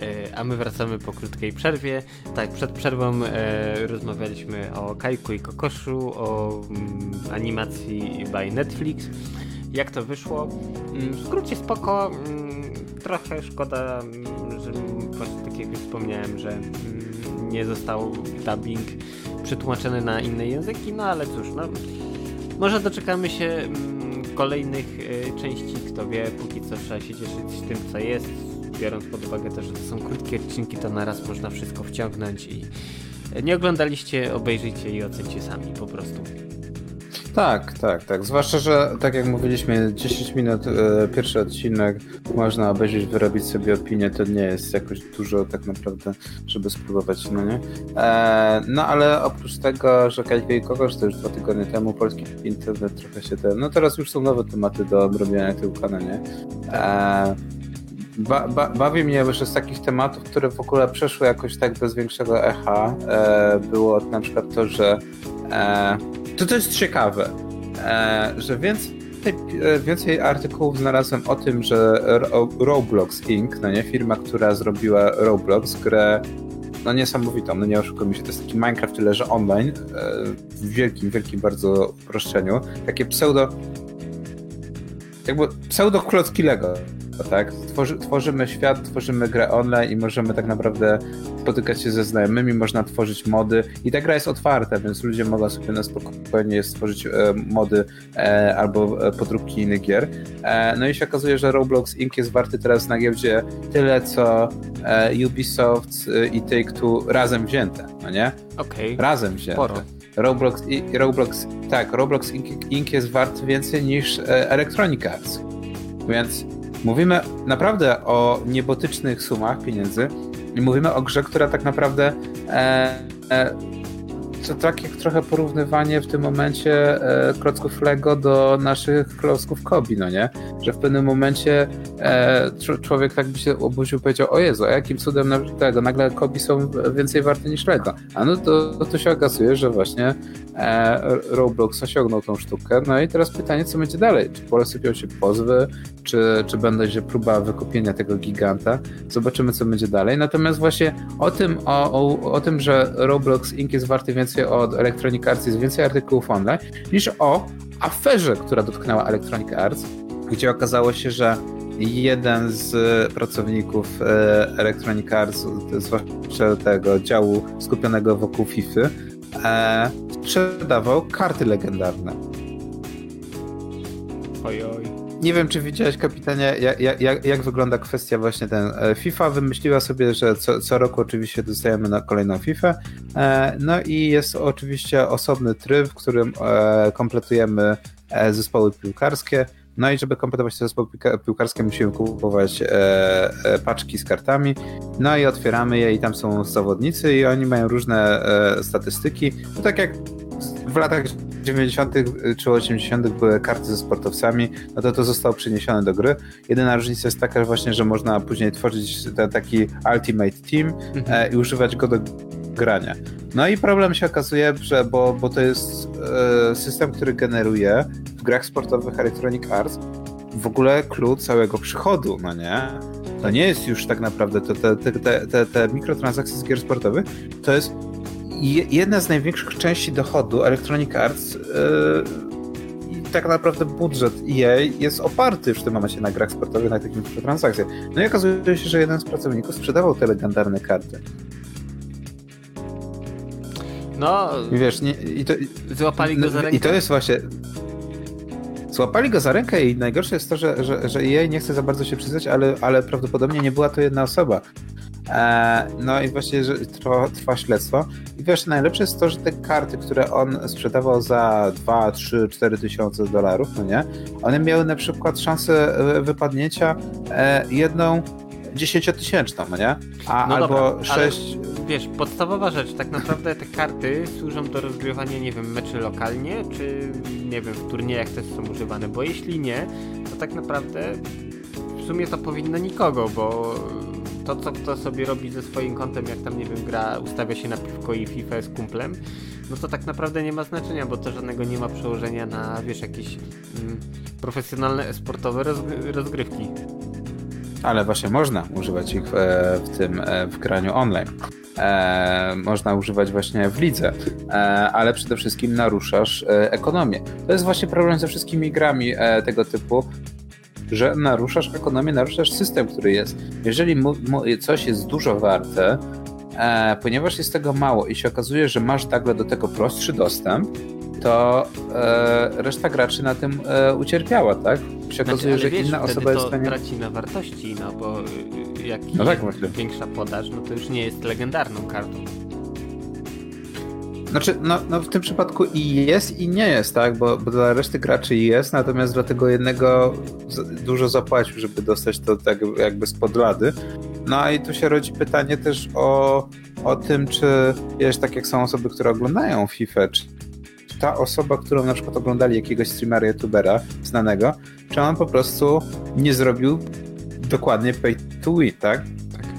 e, a my wracamy po krótkiej przerwie. Tak, przed przerwą e, rozmawialiśmy o Kajku i Kokoszu, o mm, animacji by Netflix, jak to wyszło. Mm, w skrócie spoko, mm, trochę szkoda, że właśnie tak jak już wspomniałem, że nie został dubbing przetłumaczony na inne języki, no ale cóż, no może doczekamy się mm, kolejnych y, części, kto wie, póki co trzeba się cieszyć tym, co jest, biorąc pod uwagę też, że to są krótkie odcinki, to naraz można wszystko wciągnąć i nie oglądaliście, obejrzyjcie i ocencie sami po prostu. Tak, tak, tak. Zwłaszcza, że tak jak mówiliśmy, 10 minut e, pierwszy odcinek można obejrzeć, wyrobić sobie opinię, to nie jest jakoś dużo tak naprawdę, żeby spróbować, no nie? E, no ale oprócz tego, że Kajko i Kogoś to już dwa tygodnie temu polski internet trochę się ten... No teraz już są nowe tematy do odrobienia tyłu kanale. E, ba, ba, bawi mnie, że z takich tematów, które w ogóle przeszły jakoś tak bez większego echa, e, było na przykład to, że e, to jest ciekawe, e, że więcej, e, więcej artykułów znalazłem o tym, że Roblox Inc., no nie, firma, która zrobiła Roblox, grę no niesamowitą, no nie oszukujmy się, to jest taki Minecraft tyle, że online, e, w wielkim, wielkim bardzo uproszczeniu, takie pseudo jakby pseudo klocki Lego, tak? Tworzy, tworzymy świat, tworzymy grę online i możemy tak naprawdę spotykać się ze znajomymi, można tworzyć mody i ta gra jest otwarta, więc ludzie mogą sobie na spokojnie stworzyć e, mody e, albo e, podróbki innych gier. E, no i się okazuje, że Roblox Inc. jest warty teraz na giełdzie tyle, co e, Ubisoft e, i Take-Two razem wzięte, no nie? Okej. Okay. Razem wzięte. Sporo. Roblox, Roblox, tak, Roblox Inc. Inc. jest wart więcej niż Electronic Arts. Więc Mówimy naprawdę o niebotycznych sumach pieniędzy i mówimy o grze, która tak naprawdę e, e, to tak jak trochę porównywanie w tym momencie e, klocków Lego do naszych klocków Kobi, no nie? Że w pewnym momencie e, człowiek tak by się obudził i powiedział, o Jezu, a jakim cudem na, tego, nagle Kobi są więcej warte niż Lego. A no to, to się okazuje, że właśnie e, Roblox osiągnął tą sztukę. No i teraz pytanie, co będzie dalej? Czy posypią się pozwy, czy, czy będzie próba wykupienia tego giganta? Zobaczymy, co będzie dalej. Natomiast właśnie o tym, o, o, o tym, że Roblox Inc. jest warty więcej od Electronic Arts, jest więcej artykułów online, niż o aferze, która dotknęła Electronic Arts, gdzie okazało się, że jeden z pracowników e, Electronic Arts, zwłaszcza tego działu skupionego wokół FIFA, e, sprzedawał karty legendarne. Oj, oj. Nie wiem, czy widziałeś, kapitanie, jak, jak, jak wygląda kwestia właśnie ten. E, FIFA wymyśliła sobie, że co, co roku oczywiście dostajemy na kolejną FIFA. E, no i jest oczywiście osobny tryb, w którym e, kompletujemy zespoły piłkarskie. No i żeby kompletować te zespoły piłkarskie, musimy kupować paczki z kartami. No i otwieramy je i tam są zawodnicy i oni mają różne statystyki. No tak jak w latach 90. czy 80. były karty ze sportowcami, no to to zostało przeniesione do gry. Jedyna różnica jest taka właśnie, że można później tworzyć taki Ultimate Team mhm. e, i używać go do grania. No i problem się okazuje, że bo, bo to jest e, system, który generuje w grach sportowych Electronic Arts w ogóle klucz całego przychodu, no nie? To nie jest już tak naprawdę te, te, te, te, te mikrotransakcje z gier sportowych, to jest jedna z największych części dochodu Electronic Arts yy, i tak naprawdę budżet EA jest oparty w tym momencie na grach sportowych, na takich mikrotransakcjach. No i okazuje się, że jeden z pracowników sprzedawał te legendarne karty. No, I wiesz, nie, i to, złapali go za rękę. I to jest właśnie... Złapali go za rękę i najgorsze jest to, że, że, że EA nie chce za bardzo się przyznać, ale, ale prawdopodobnie nie była to jedna osoba. E, no i właśnie że trwa, trwa śledztwo. I wiesz, najlepsze jest to, że te karty, które on sprzedawał za 2, 3, 4 tysiące dolarów, no nie, one miały na przykład szansę e, wypadnięcia e, jedną dziesięciotysięczną, no nie? A no albo dobra, sześć... wiesz, podstawowa rzecz, tak naprawdę te karty służą do rozgrywania, nie wiem, meczy lokalnie, czy nie wiem, w turniejach też są używane, bo jeśli nie, to tak naprawdę w sumie to powinno nikogo, bo to co kto sobie robi ze swoim kontem, jak tam nie wiem, gra, ustawia się na piwko i FIFA z kumplem, no to tak naprawdę nie ma znaczenia, bo to żadnego nie ma przełożenia na, wiesz, jakieś mm, profesjonalne, sportowe rozgrywki. Ale właśnie można używać ich w, w tym e, w graniu online. E, można używać właśnie w lidze, e, ale przede wszystkim naruszasz e, ekonomię. To jest właśnie problem ze wszystkimi grami e, tego typu, że naruszasz ekonomię, naruszasz system, który jest. Jeżeli coś jest dużo warte, e, ponieważ jest tego mało i się okazuje, że masz nagle do tego prostszy dostęp, to e, reszta graczy na tym e, ucierpiała, tak? Się znaczy, okazuje, że wiesz, inna osoba jest w stanie... traci na wartości, no bo y, y, jak no tak, większa podaż, no to już nie jest legendarną kartą. Znaczy, no, no w tym przypadku i jest, i nie jest, tak? Bo, bo dla reszty graczy jest, natomiast dla tego jednego dużo zapłacił, żeby dostać to tak jakby z podlady. No i tu się rodzi pytanie też o, o tym, czy wiesz, tak jak są osoby, które oglądają FIFA, czy ta osoba, którą na przykład oglądali jakiegoś streamera, youtubera znanego, czy on po prostu nie zrobił dokładnie pay to win, tak?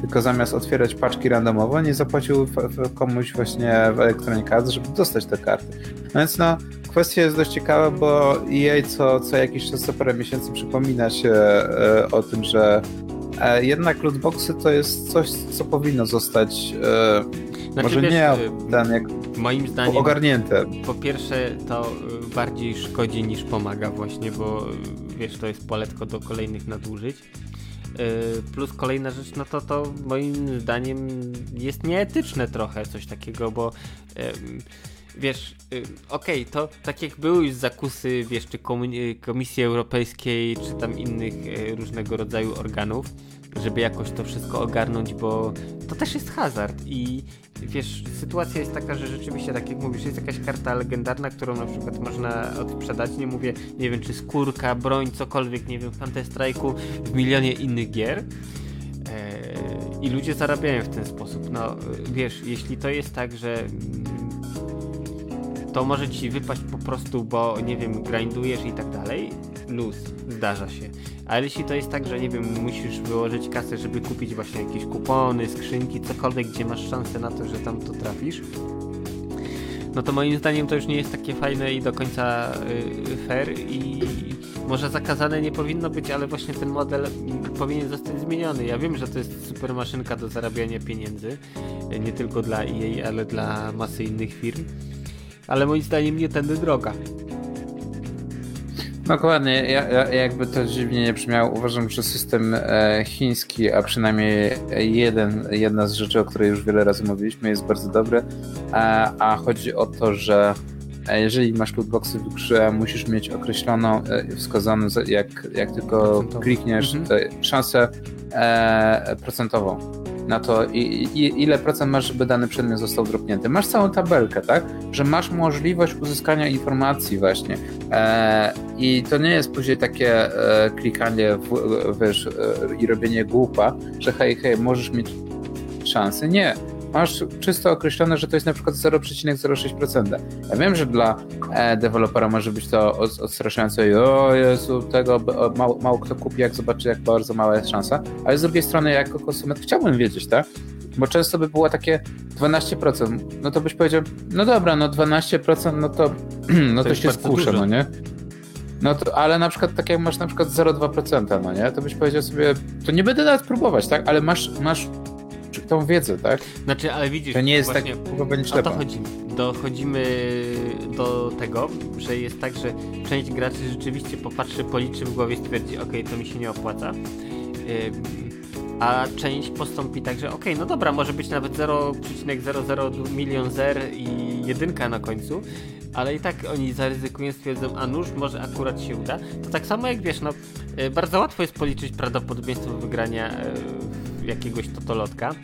Tylko zamiast otwierać paczki randomowo, nie zapłacił komuś właśnie w Electronic Arts, żeby dostać te karty. No więc no, kwestia jest dość ciekawa, bo EA co, co jakiś czas, co parę miesięcy przypomina się e, o tym, że e, jednak lootboxy to jest coś, co powinno zostać e, znaczy, może wiesz, nie ten, jak moim zdaniem ogarnięte. Po pierwsze to bardziej szkodzi niż pomaga właśnie, bo wiesz, to jest poletko do kolejnych nadużyć. Y, plus kolejna rzecz, no to to moim zdaniem jest nieetyczne trochę coś takiego, bo wiesz, y, okej, okay, to tak jak były już zakusy, wiesz, czy Komisji Europejskiej, czy tam innych y, różnego rodzaju organów, żeby jakoś to wszystko ogarnąć, bo to też jest hazard. I wiesz, sytuacja jest taka, że rzeczywiście, tak jak mówisz, jest jakaś karta legendarna, którą na przykład można odsprzedać, nie mówię, nie wiem, czy skórka, broń, cokolwiek, nie wiem, w Counter-Strike'u, w milionie innych gier. Eee, i ludzie zarabiają w ten sposób. No, wiesz, jeśli to jest tak, że to może ci wypaść po prostu, bo nie wiem, grindujesz i tak dalej, luz, zdarza się. Ale jeśli to jest tak, że nie wiem, musisz wyłożyć kasę, żeby kupić właśnie jakieś kupony, skrzynki, cokolwiek, gdzie masz szansę na to, że tam to trafisz, no to moim zdaniem to już nie jest takie fajne i do końca yy, fair i może zakazane nie powinno być, ale właśnie ten model powinien zostać zmieniony. Ja wiem, że to jest super maszynka do zarabiania pieniędzy, nie tylko dla EA, ale dla masy innych firm, ale moim zdaniem nie tędy droga. Dokładnie, ja, ja, jakby to dziwnie nie brzmiało, uważam, że system e, chiński, a przynajmniej jeden, jedna z rzeczy, o której już wiele razy mówiliśmy, jest bardzo dobry, a, a chodzi o to, że e, jeżeli masz lootboxy w grze, musisz mieć określoną, e, wskazaną, jak, jak tylko klikniesz, mhm. szansę e, procentową na to, i, i, ile procent masz, żeby dany przedmiot został dropnięty. Masz całą tabelkę, tak? Że masz możliwość uzyskania informacji właśnie. E, I to nie jest później takie e, klikanie w, wiesz, e, i robienie głupa, że hej, hej, możesz mieć szansy. Nie masz czysto określone, że to jest na przykład 0,06%. Ja wiem, że dla e, dewelopera może być to odstraszające i o Jezu, tego mało, mało kto kupi, jak zobaczy, jak bardzo mała jest szansa, ale z drugiej strony, jako konsument chciałbym wiedzieć, tak? Bo często by było takie 12%, no to byś powiedział, no dobra, no 12%, no to, (clears throat) no to, to się skuszę, no nie? No to, ale na przykład tak jak masz na przykład 0,2%, no nie? To byś powiedział sobie, to nie będę nawet próbować, tak? Ale masz, masz tą wiedzę, tak? Znaczy, ale widzisz, to nie jest właśnie, tak, będzie o to chodzi. Dochodzimy do tego, że jest tak, że część graczy rzeczywiście popatrzy, policzy w głowie, stwierdzi, ok, to mi się nie opłaca. A część postąpi tak, że ok, no dobra, może być nawet 0,00 milion zer i jedynka na końcu, ale i tak oni zaryzykują, stwierdzą, a nuż, może akurat się uda. To tak samo jak wiesz, no y, bardzo łatwo jest policzyć prawdopodobieństwo wygrania y, jakiegoś totolotka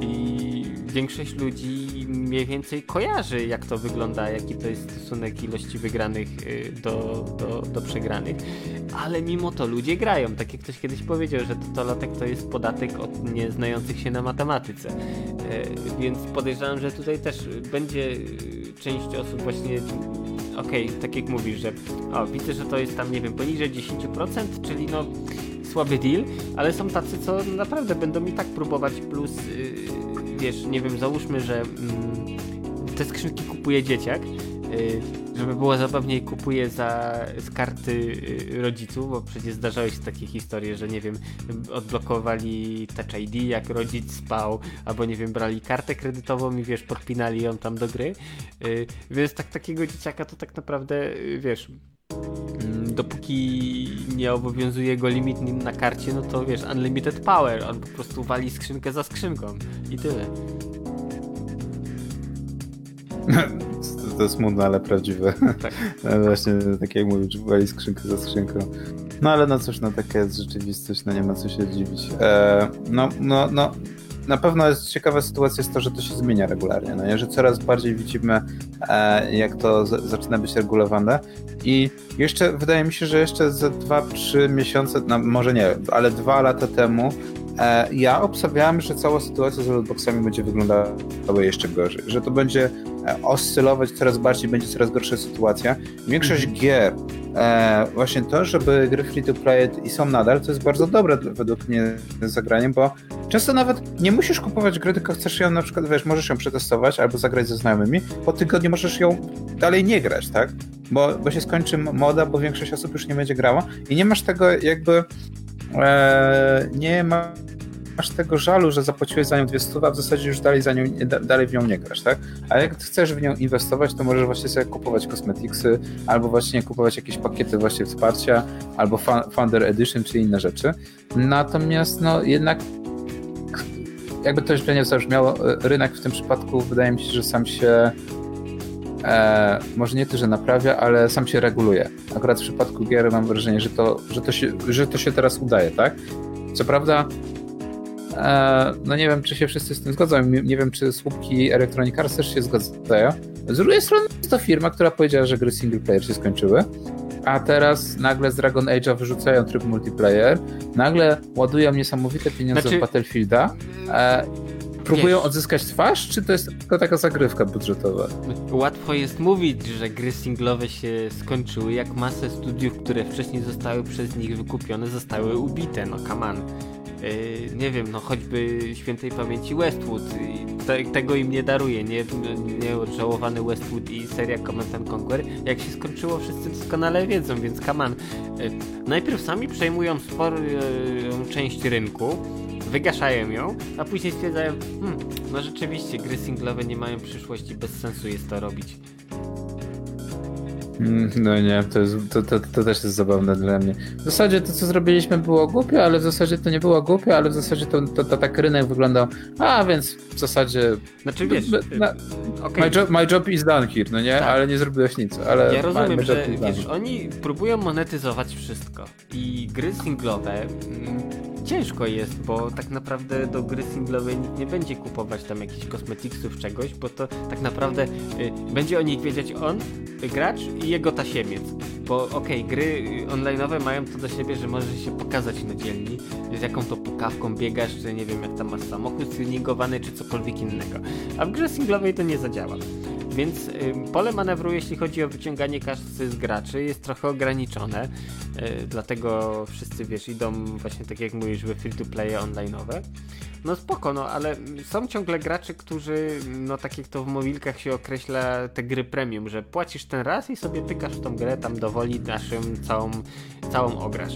yy, i większość ludzi mniej więcej kojarzy jak to wygląda, jaki to jest stosunek ilości wygranych yy, do, do, do przegranych, ale mimo to ludzie grają. Tak jak ktoś kiedyś powiedział, że totolotek to jest podatek od nieznających się na matematyce. Yy, więc podejrzewam, że tutaj też będzie część osób właśnie okej, okay, tak jak mówisz, że o, widzę, że to jest tam, nie wiem, poniżej 10%, czyli no słaby deal, ale są tacy, co naprawdę będą i tak próbować, plus yy, wiesz, nie wiem, załóżmy, że yy, te skrzynki kupuje dzieciak, yy, żeby było zabawniej, kupuje za, z karty y, rodziców, bo przecież zdarzały się takie historie, że nie wiem, odblokowali Touch ID, jak rodzic spał, albo nie wiem, brali kartę kredytową i wiesz, podpinali ją tam do gry. Y, więc tak takiego dzieciaka to tak naprawdę, y, wiesz, dopóki nie obowiązuje go limit na karcie, no to wiesz, unlimited power, on po prostu wali skrzynkę za skrzynką i tyle. (laughs) to smutne, ale prawdziwe. Tak. (laughs) Właśnie, tak jak mówisz, wali skrzynkę za skrzynką. No ale no cóż, no taka jest rzeczywistość, no nie ma co się dziwić. E, no, no, no, na pewno jest ciekawa sytuacja jest to, że to się zmienia regularnie, no nie? że coraz bardziej widzimy, e, jak to z, zaczyna być regulowane i jeszcze wydaje mi się, że jeszcze za 2-3 miesiące, no może nie, ale dwa lata temu ja obstawiałem, że cała sytuacja z lootboxami będzie wyglądała jeszcze gorzej, że to będzie e, oscylować coraz bardziej, będzie coraz gorsza sytuacja. Większość mm. gier, e, właśnie to, żeby gry free to play i są nadal, to jest bardzo dobre według mnie zagraniem, bo często nawet nie musisz kupować gry, tylko chcesz ją na przykład, wiesz, możesz ją przetestować albo zagrać ze znajomymi, po tygodniu możesz ją dalej nie grać, tak? Bo, bo się skończy moda, bo większość osób już nie będzie grała i nie masz tego jakby e, nie masz tego żalu, że zapłaciłeś za nią 200, a w zasadzie już dalej, za nią, dalej w nią nie grasz, tak? A jak chcesz w nią inwestować, to możesz właśnie sobie kupować cosmeticsy, albo właśnie kupować jakieś pakiety właśnie wsparcia, albo Founder Edition, czy inne rzeczy. Natomiast no jednak jakby to źle nie zabrzmiało, rynek w tym przypadku wydaje mi się, że sam się e, może nie to, że naprawia, ale sam się reguluje. Akurat w przypadku gier mam wrażenie, że to, że to, się, że to się teraz udaje, tak? Co prawda, e, no nie wiem, czy się wszyscy z tym zgodzą, nie wiem, czy słupki Electronic Arts też się zgadzają. Z drugiej strony jest to firma, która powiedziała, że gry single player się skończyły, a teraz nagle z Dragon Age'a wyrzucają tryb multiplayer, nagle ładują niesamowite pieniądze znaczy... w Battlefielda e, próbują Wiesz, odzyskać twarz, czy to jest tylko taka zagrywka budżetowa? Łatwo jest mówić, że gry singlowe się skończyły, jak masę studiów, które wcześniej zostały przez nich wykupione, zostały ubite, no on. Yy, nie wiem, no choćby świętej pamięci Westwood, te, tego im nie daruje, nie, nie odżałowany Westwood i seria Command Conquer, jak się skończyło wszyscy doskonale wiedzą, więc on. Yy, najpierw sami przejmują sporą yy, część rynku, wygaszają ją, a później stwierdzają, hmm, no rzeczywiście gry singlowe nie mają przyszłości, bez sensu jest to robić. Mm, no nie, to, jest, to, to, to, też jest zabawne dla mnie. W zasadzie to, co zrobiliśmy, było głupie, ale w zasadzie to nie było głupie, ale w zasadzie to, to, to tak rynek wyglądał. A więc w zasadzie. Znaczy wiesz. Na, okay. my, job, my job is done here, no nie? Tak. Ale nie zrobiłeś nic. Ale ja rozumiem, że wiesz, oni próbują monetyzować wszystko. I gry singlowe. Ciężko jest, bo tak naprawdę do gry singlowej nikt nie będzie kupować tam jakichś kosmetiksów, czegoś, bo to tak naprawdę y, będzie o nich wiedzieć on, gracz i jego tasiemiec. Bo okej, okay, gry online'owe mają to do siebie, że możesz się pokazać na dzielni, z jaką to pukawką biegasz, czy nie wiem jak tam masz samochód tuningowany, czy cokolwiek innego. A w grze singlowej to nie zadziała. Więc y, pole manewru, jeśli chodzi o wyciąganie kasy z graczy, jest trochę ograniczone. Y, dlatego wszyscy, wiesz, idą właśnie tak jak mówisz, we free-to-playe online'owe. No spoko, no ale są ciągle gracze, którzy, no tak jak to w mobilkach się określa te gry premium, że płacisz ten raz i sobie pykasz w tą grę, tam dowoli naszym całą, całą ograsz.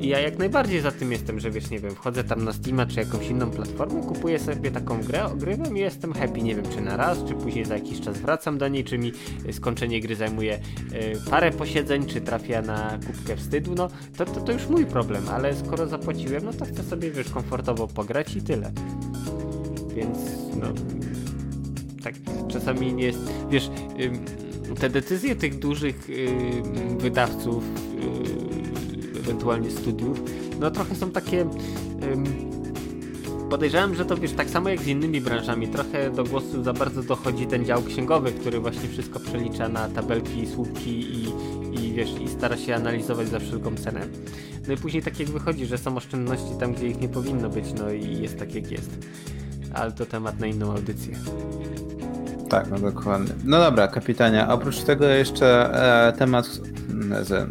I ja jak najbardziej za tym jestem, że wiesz, nie wiem, wchodzę tam na Steama czy jakąś inną platformę, kupuję sobie taką grę, ogrywam i jestem happy, nie wiem, czy na raz, czy później za jakiś czas wracam do niej, czy mi skończenie gry zajmuje y, parę posiedzeń, czy trafia na kubkę wstydu, no to, to, to już mój problem, ale skoro zapłaciłem, no to chcę sobie, wiesz, komfortowo pograć i tyle. Więc, no, tak czasami nie jest, wiesz, te decyzje tych dużych wydawców ewentualnie studiów, no trochę są takie... podejrzewam, że to wiesz, tak samo jak z innymi branżami, trochę do głosu za bardzo dochodzi ten dział księgowy, który właśnie wszystko przelicza na tabelki, słupki i, i wiesz, i stara się analizować za wszelką cenę. No i później tak jak wychodzi, że są oszczędności tam, gdzie ich nie powinno być, no i jest tak jak jest. Ale to temat na inną audycję. Tak, no dokładnie. No dobra, kapitanie. Oprócz tego jeszcze e, temat E,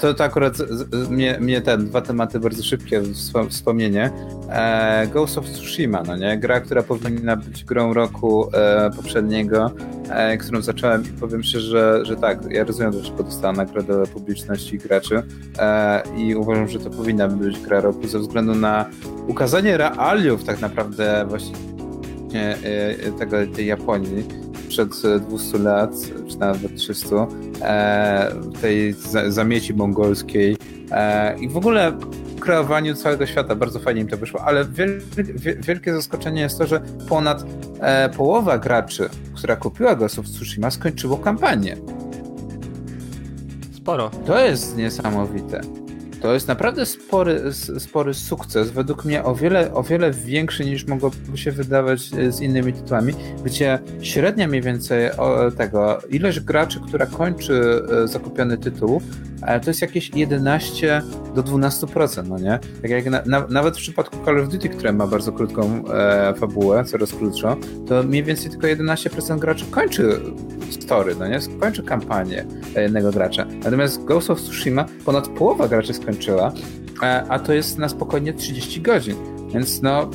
to, to akurat z, mnie, mnie ten, dwa tematy bardzo szybkie wspomnienie. E, Ghost of Tsushima, no nie? Gra, która powinna być grą roku e, poprzedniego, e, którą zacząłem i powiem szczerze, że, że tak, ja rozumiem, dlaczego dostała nagrodę publiczności graczy e, i uważam, że to powinna być gra roku ze względu na ukazanie realiów tak naprawdę właśnie e, tego, tej Japonii przed 200 lat, czy nawet 300, e, tej zamieci mongolskiej e, i w ogóle kreowaniu całego świata. Bardzo fajnie im to wyszło, ale wielkie zaskoczenie jest to, że ponad e, połowa graczy, która kupiła Ghost of Tsushima, skończyło kampanię. Sporo. To jest niesamowite. To jest naprawdę spory, spory sukces, według mnie o wiele, o wiele większy niż mogłoby się wydawać e, z innymi tytułami, gdzie średnia mniej więcej tego, ilość graczy, która kończy e, zakupiony tytuł, ale to jest jakieś 11 do 12%, no nie? Tak jak na, na, nawet w przypadku Call of Duty, które ma bardzo krótką e, fabułę, coraz krótszą, to mniej więcej tylko 11% graczy kończy story, no nie? Kończy kampanię jednego gracza. Natomiast Ghost of Tsushima ponad połowa graczy skończyła, e, a to jest na spokojnie 30 godzin. Więc no,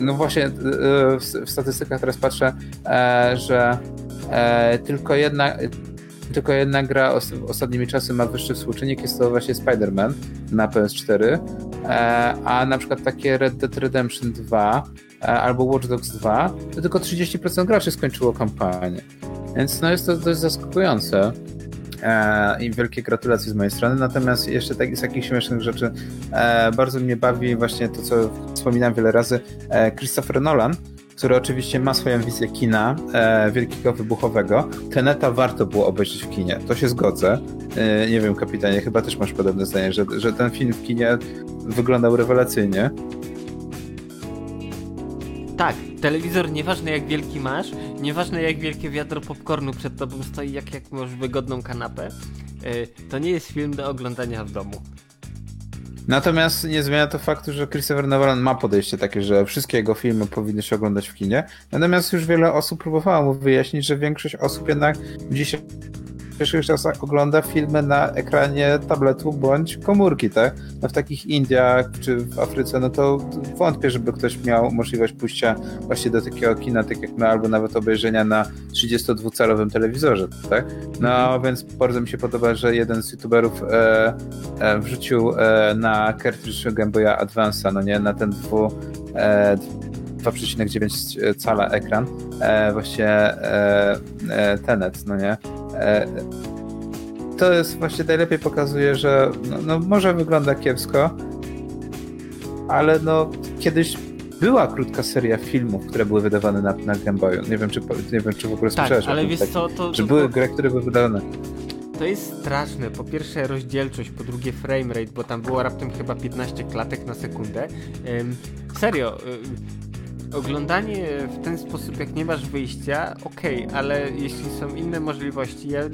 no właśnie e, w, statystykach teraz patrzę, e, że e, tylko jedna tylko jedna gra os ostatnimi czasy ma wyższy współczynnik, jest to właśnie Spider-Man na PS4, e, a na przykład takie Red Dead Redemption 2 e, albo Watch Dogs 2, to tylko 30% graczy skończyło kampanię. Więc no jest to dość zaskakujące. E, I wielkie gratulacje z mojej strony. Natomiast jeszcze tak, z takich śmiesznych rzeczy bardzo mnie bawi właśnie to, co wspominałem wiele razy, Christopher Nolan, który oczywiście ma swoją wizję kina e, wielkiego wybuchowego. Teneta warto było obejrzeć w kinie, to się zgodzę. E, nie wiem, kapitanie, chyba też masz podobne zdanie, że, że ten film w kinie wyglądał rewelacyjnie. Tak, telewizor nieważne jak wielki masz, nieważne jak wielkie wiadro popcornu przed tobą stoi, jak, jak masz wygodną kanapę, e, to nie jest film do oglądania w domu. Natomiast nie zmienia to faktu, że Christopher Nolan ma podejście takie, że wszystkie jego filmy powinny się oglądać w kinie. Natomiast już wiele osób próbowało mu wyjaśnić, że większość osób jednak dzisiaj dzisiejszych czasach ogląda filmy na ekranie tabletu bądź komórki, tak? No w takich Indiach czy w Afryce, no to wątpię, żeby ktoś miał możliwość pójścia właśnie do takiego kina, tak jak my, albo nawet obejrzenia na 32-calowym telewizorze, tak? No mhm. więc bardzo mi się podoba, że jeden z youtuberów e, e, wrzucił e, na cartridge Game Boya Advance'a, no nie, na ten dwu e, 2,9 cala ekran, e, właśnie e, e, Tenet, no nie? E, to jest właśnie najlepiej pokazuje, że no, no, może wygląda kiepsko, ale no kiedyś była krótka seria filmów, które były wydawane na, na Game Boyu. Nie wiem, czy, nie wiem, czy w ogóle tak, słyszałeś ale wiesz tak, co, to, Że to, były gry, które były wydawane. To jest straszne. Po pierwsze rozdzielczość, po drugie framerate, bo tam było raptem chyba 15 klatek na sekundę. Ym, serio, oglądanie w ten sposób, jak nie masz wyjścia, okej, okay, ale jeśli są inne możliwości, ja, y,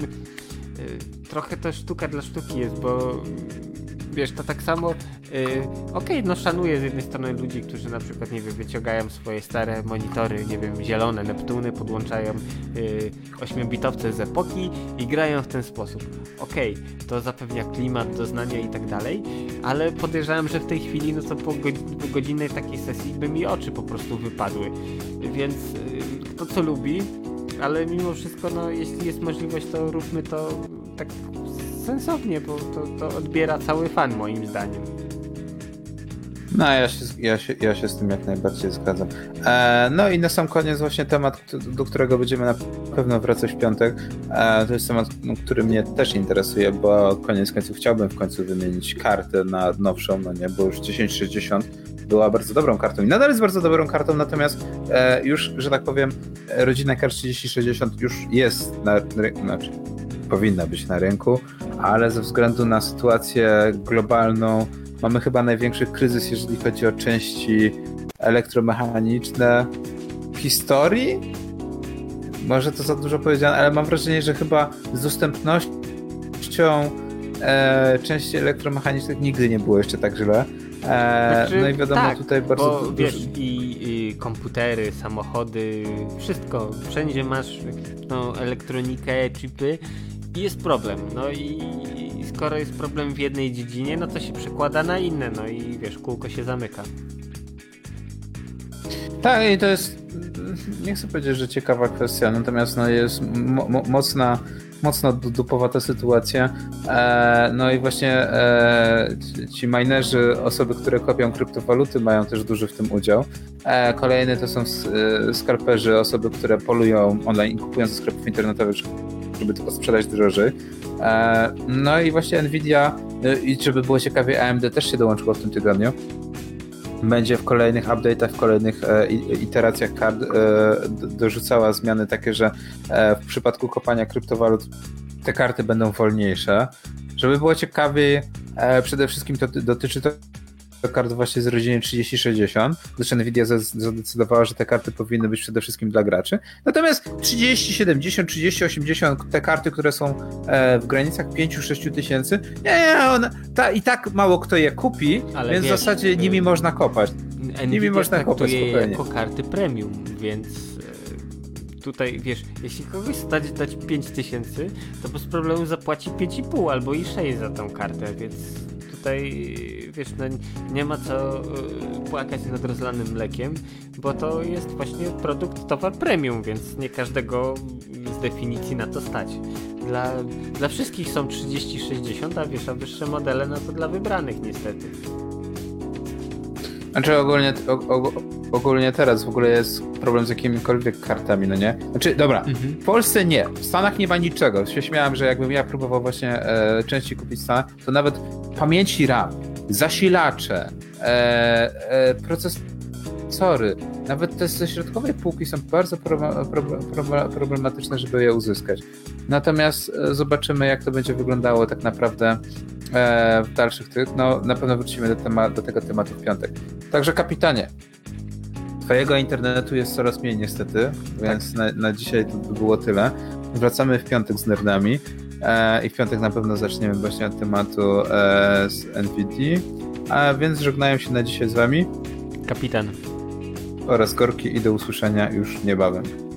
trochę to sztuka dla sztuki jest, bo wiesz, to tak samo, yy, okej, okay, no szanuję z jednej strony ludzi, którzy na przykład, nie wiem, wyciągają swoje stare monitory, nie wiem, zielone Neptuny, podłączają yy, 8-bitowce z epoki i grają w ten sposób. Okej, okay, to zapewnia klimat, doznania i tak dalej, ale podejrzewam, że w tej chwili, no to po, po godzinnej takiej sesji by mi oczy po prostu wypadły. Więc yy, kto co lubi, ale mimo wszystko, no jeśli jest możliwość, to róbmy to tak sensownie, bo to, to odbiera cały fan moim zdaniem. No, ja się, ja, się, ja się z tym jak najbardziej zgadzam. E, no i na sam koniec właśnie temat, do którego będziemy na pewno wracać w piątek. E, to jest temat, no, który mnie też interesuje, bo koniec końców chciałbym w końcu wymienić kartę na nowszą, no nie, bo już 1060 była bardzo dobrą kartą i nadal jest bardzo dobrą kartą, natomiast e, już, że tak powiem, rodzina kart 3060 już jest na, znaczy powinna być na rynku, ale ze względu na sytuację globalną mamy chyba największy kryzys, jeżeli chodzi o części elektromechaniczne w historii. Może to za dużo powiedziane, ale mam wrażenie, że chyba z dostępnością e, części elektromechanicznych nigdy nie było jeszcze tak źle. E, znaczy, no i wiadomo, tak, tutaj bardzo. Bo, dużo... wiesz, i, i, komputery, samochody, wszystko. Wszędzie masz no, elektronikę, chipy i jest problem. No i skoro jest problem w jednej dziedzinie, no to się przekłada na inne, no i wiesz, kółko się zamyka. Tak, i to jest, nie chcę powiedzieć, że ciekawa kwestia, natomiast no jest mo mocna, mocno dupowata sytuacja. E, no i właśnie e, ci minerzy, osoby, które kopią kryptowaluty mają też duży w tym udział. E, kolejny to są skarperzy, osoby, które polują online i kupują ze sklepów internetowych, żeby tylko sprzedać drożej. No i właśnie Nvidia, i żeby było ciekawie, AMD też się dołączyło w tym tygodniu będzie w kolejnych update'ach, w kolejnych e, iteracjach kart e, dorzucała zmiany takie, że e, w przypadku kopania kryptowalut te karty będą wolniejsze. Żeby było ciekawiej, e, przede wszystkim to dotyczy to kart właśnie z rodziny 3060, gdyż Nvidia zadecydowała, że te karty powinny być przede wszystkim dla graczy. Natomiast 3070, 3080, te karty, które są e, w granicach 5-6 tysięcy, nie, one, ta, i tak mało kto je kupi, Ale więc wiesz, w zasadzie nimi można kopać. Nvidia nimi można kopać spokojnie. jako karty premium, więc e, tutaj, wiesz, jeśli kogoś stać dać 5000, to bez problemu zapłaci 5,5 albo i 6 za tą kartę, więc tutaj, wiesz, no, nie ma co y, płakać nad rozlanym mlekiem, bo to jest właśnie produkt, towar premium, więc nie każdego z definicji na to stać. Dla, dla wszystkich są 30-60, a wiesz, a wyższe modele, no to dla wybranych niestety. Znaczy ogólnie, ogólnie teraz w ogóle jest problem z jakimikolwiek kartami, no nie? Znaczy, dobra, mhm. w Polsce nie, w Stanach nie ma niczego. Się śmiałem, że jakbym ja próbował właśnie e, częściej kupić w Stanach, to nawet pamięci RAM, zasilacze, e, e, procesory, nawet te ze środkowej półki są bardzo problematyczne, żeby je uzyskać. Natomiast e, zobaczymy, jak to będzie wyglądało tak naprawdę e, w dalszych tych. No, na pewno wrócimy do, tema, do tego tematu w piątek. Także kapitanie, twojego internetu jest coraz mniej niestety, więc tak. na, na dzisiaj to by było tyle. Wracamy w piątek z nerdami. E, I w piątek na pewno zaczniemy właśnie od tematu e, z NVD. A więc żegnają się na dzisiaj z wami kapitan oraz Gorki i do usłyszenia już niebawem.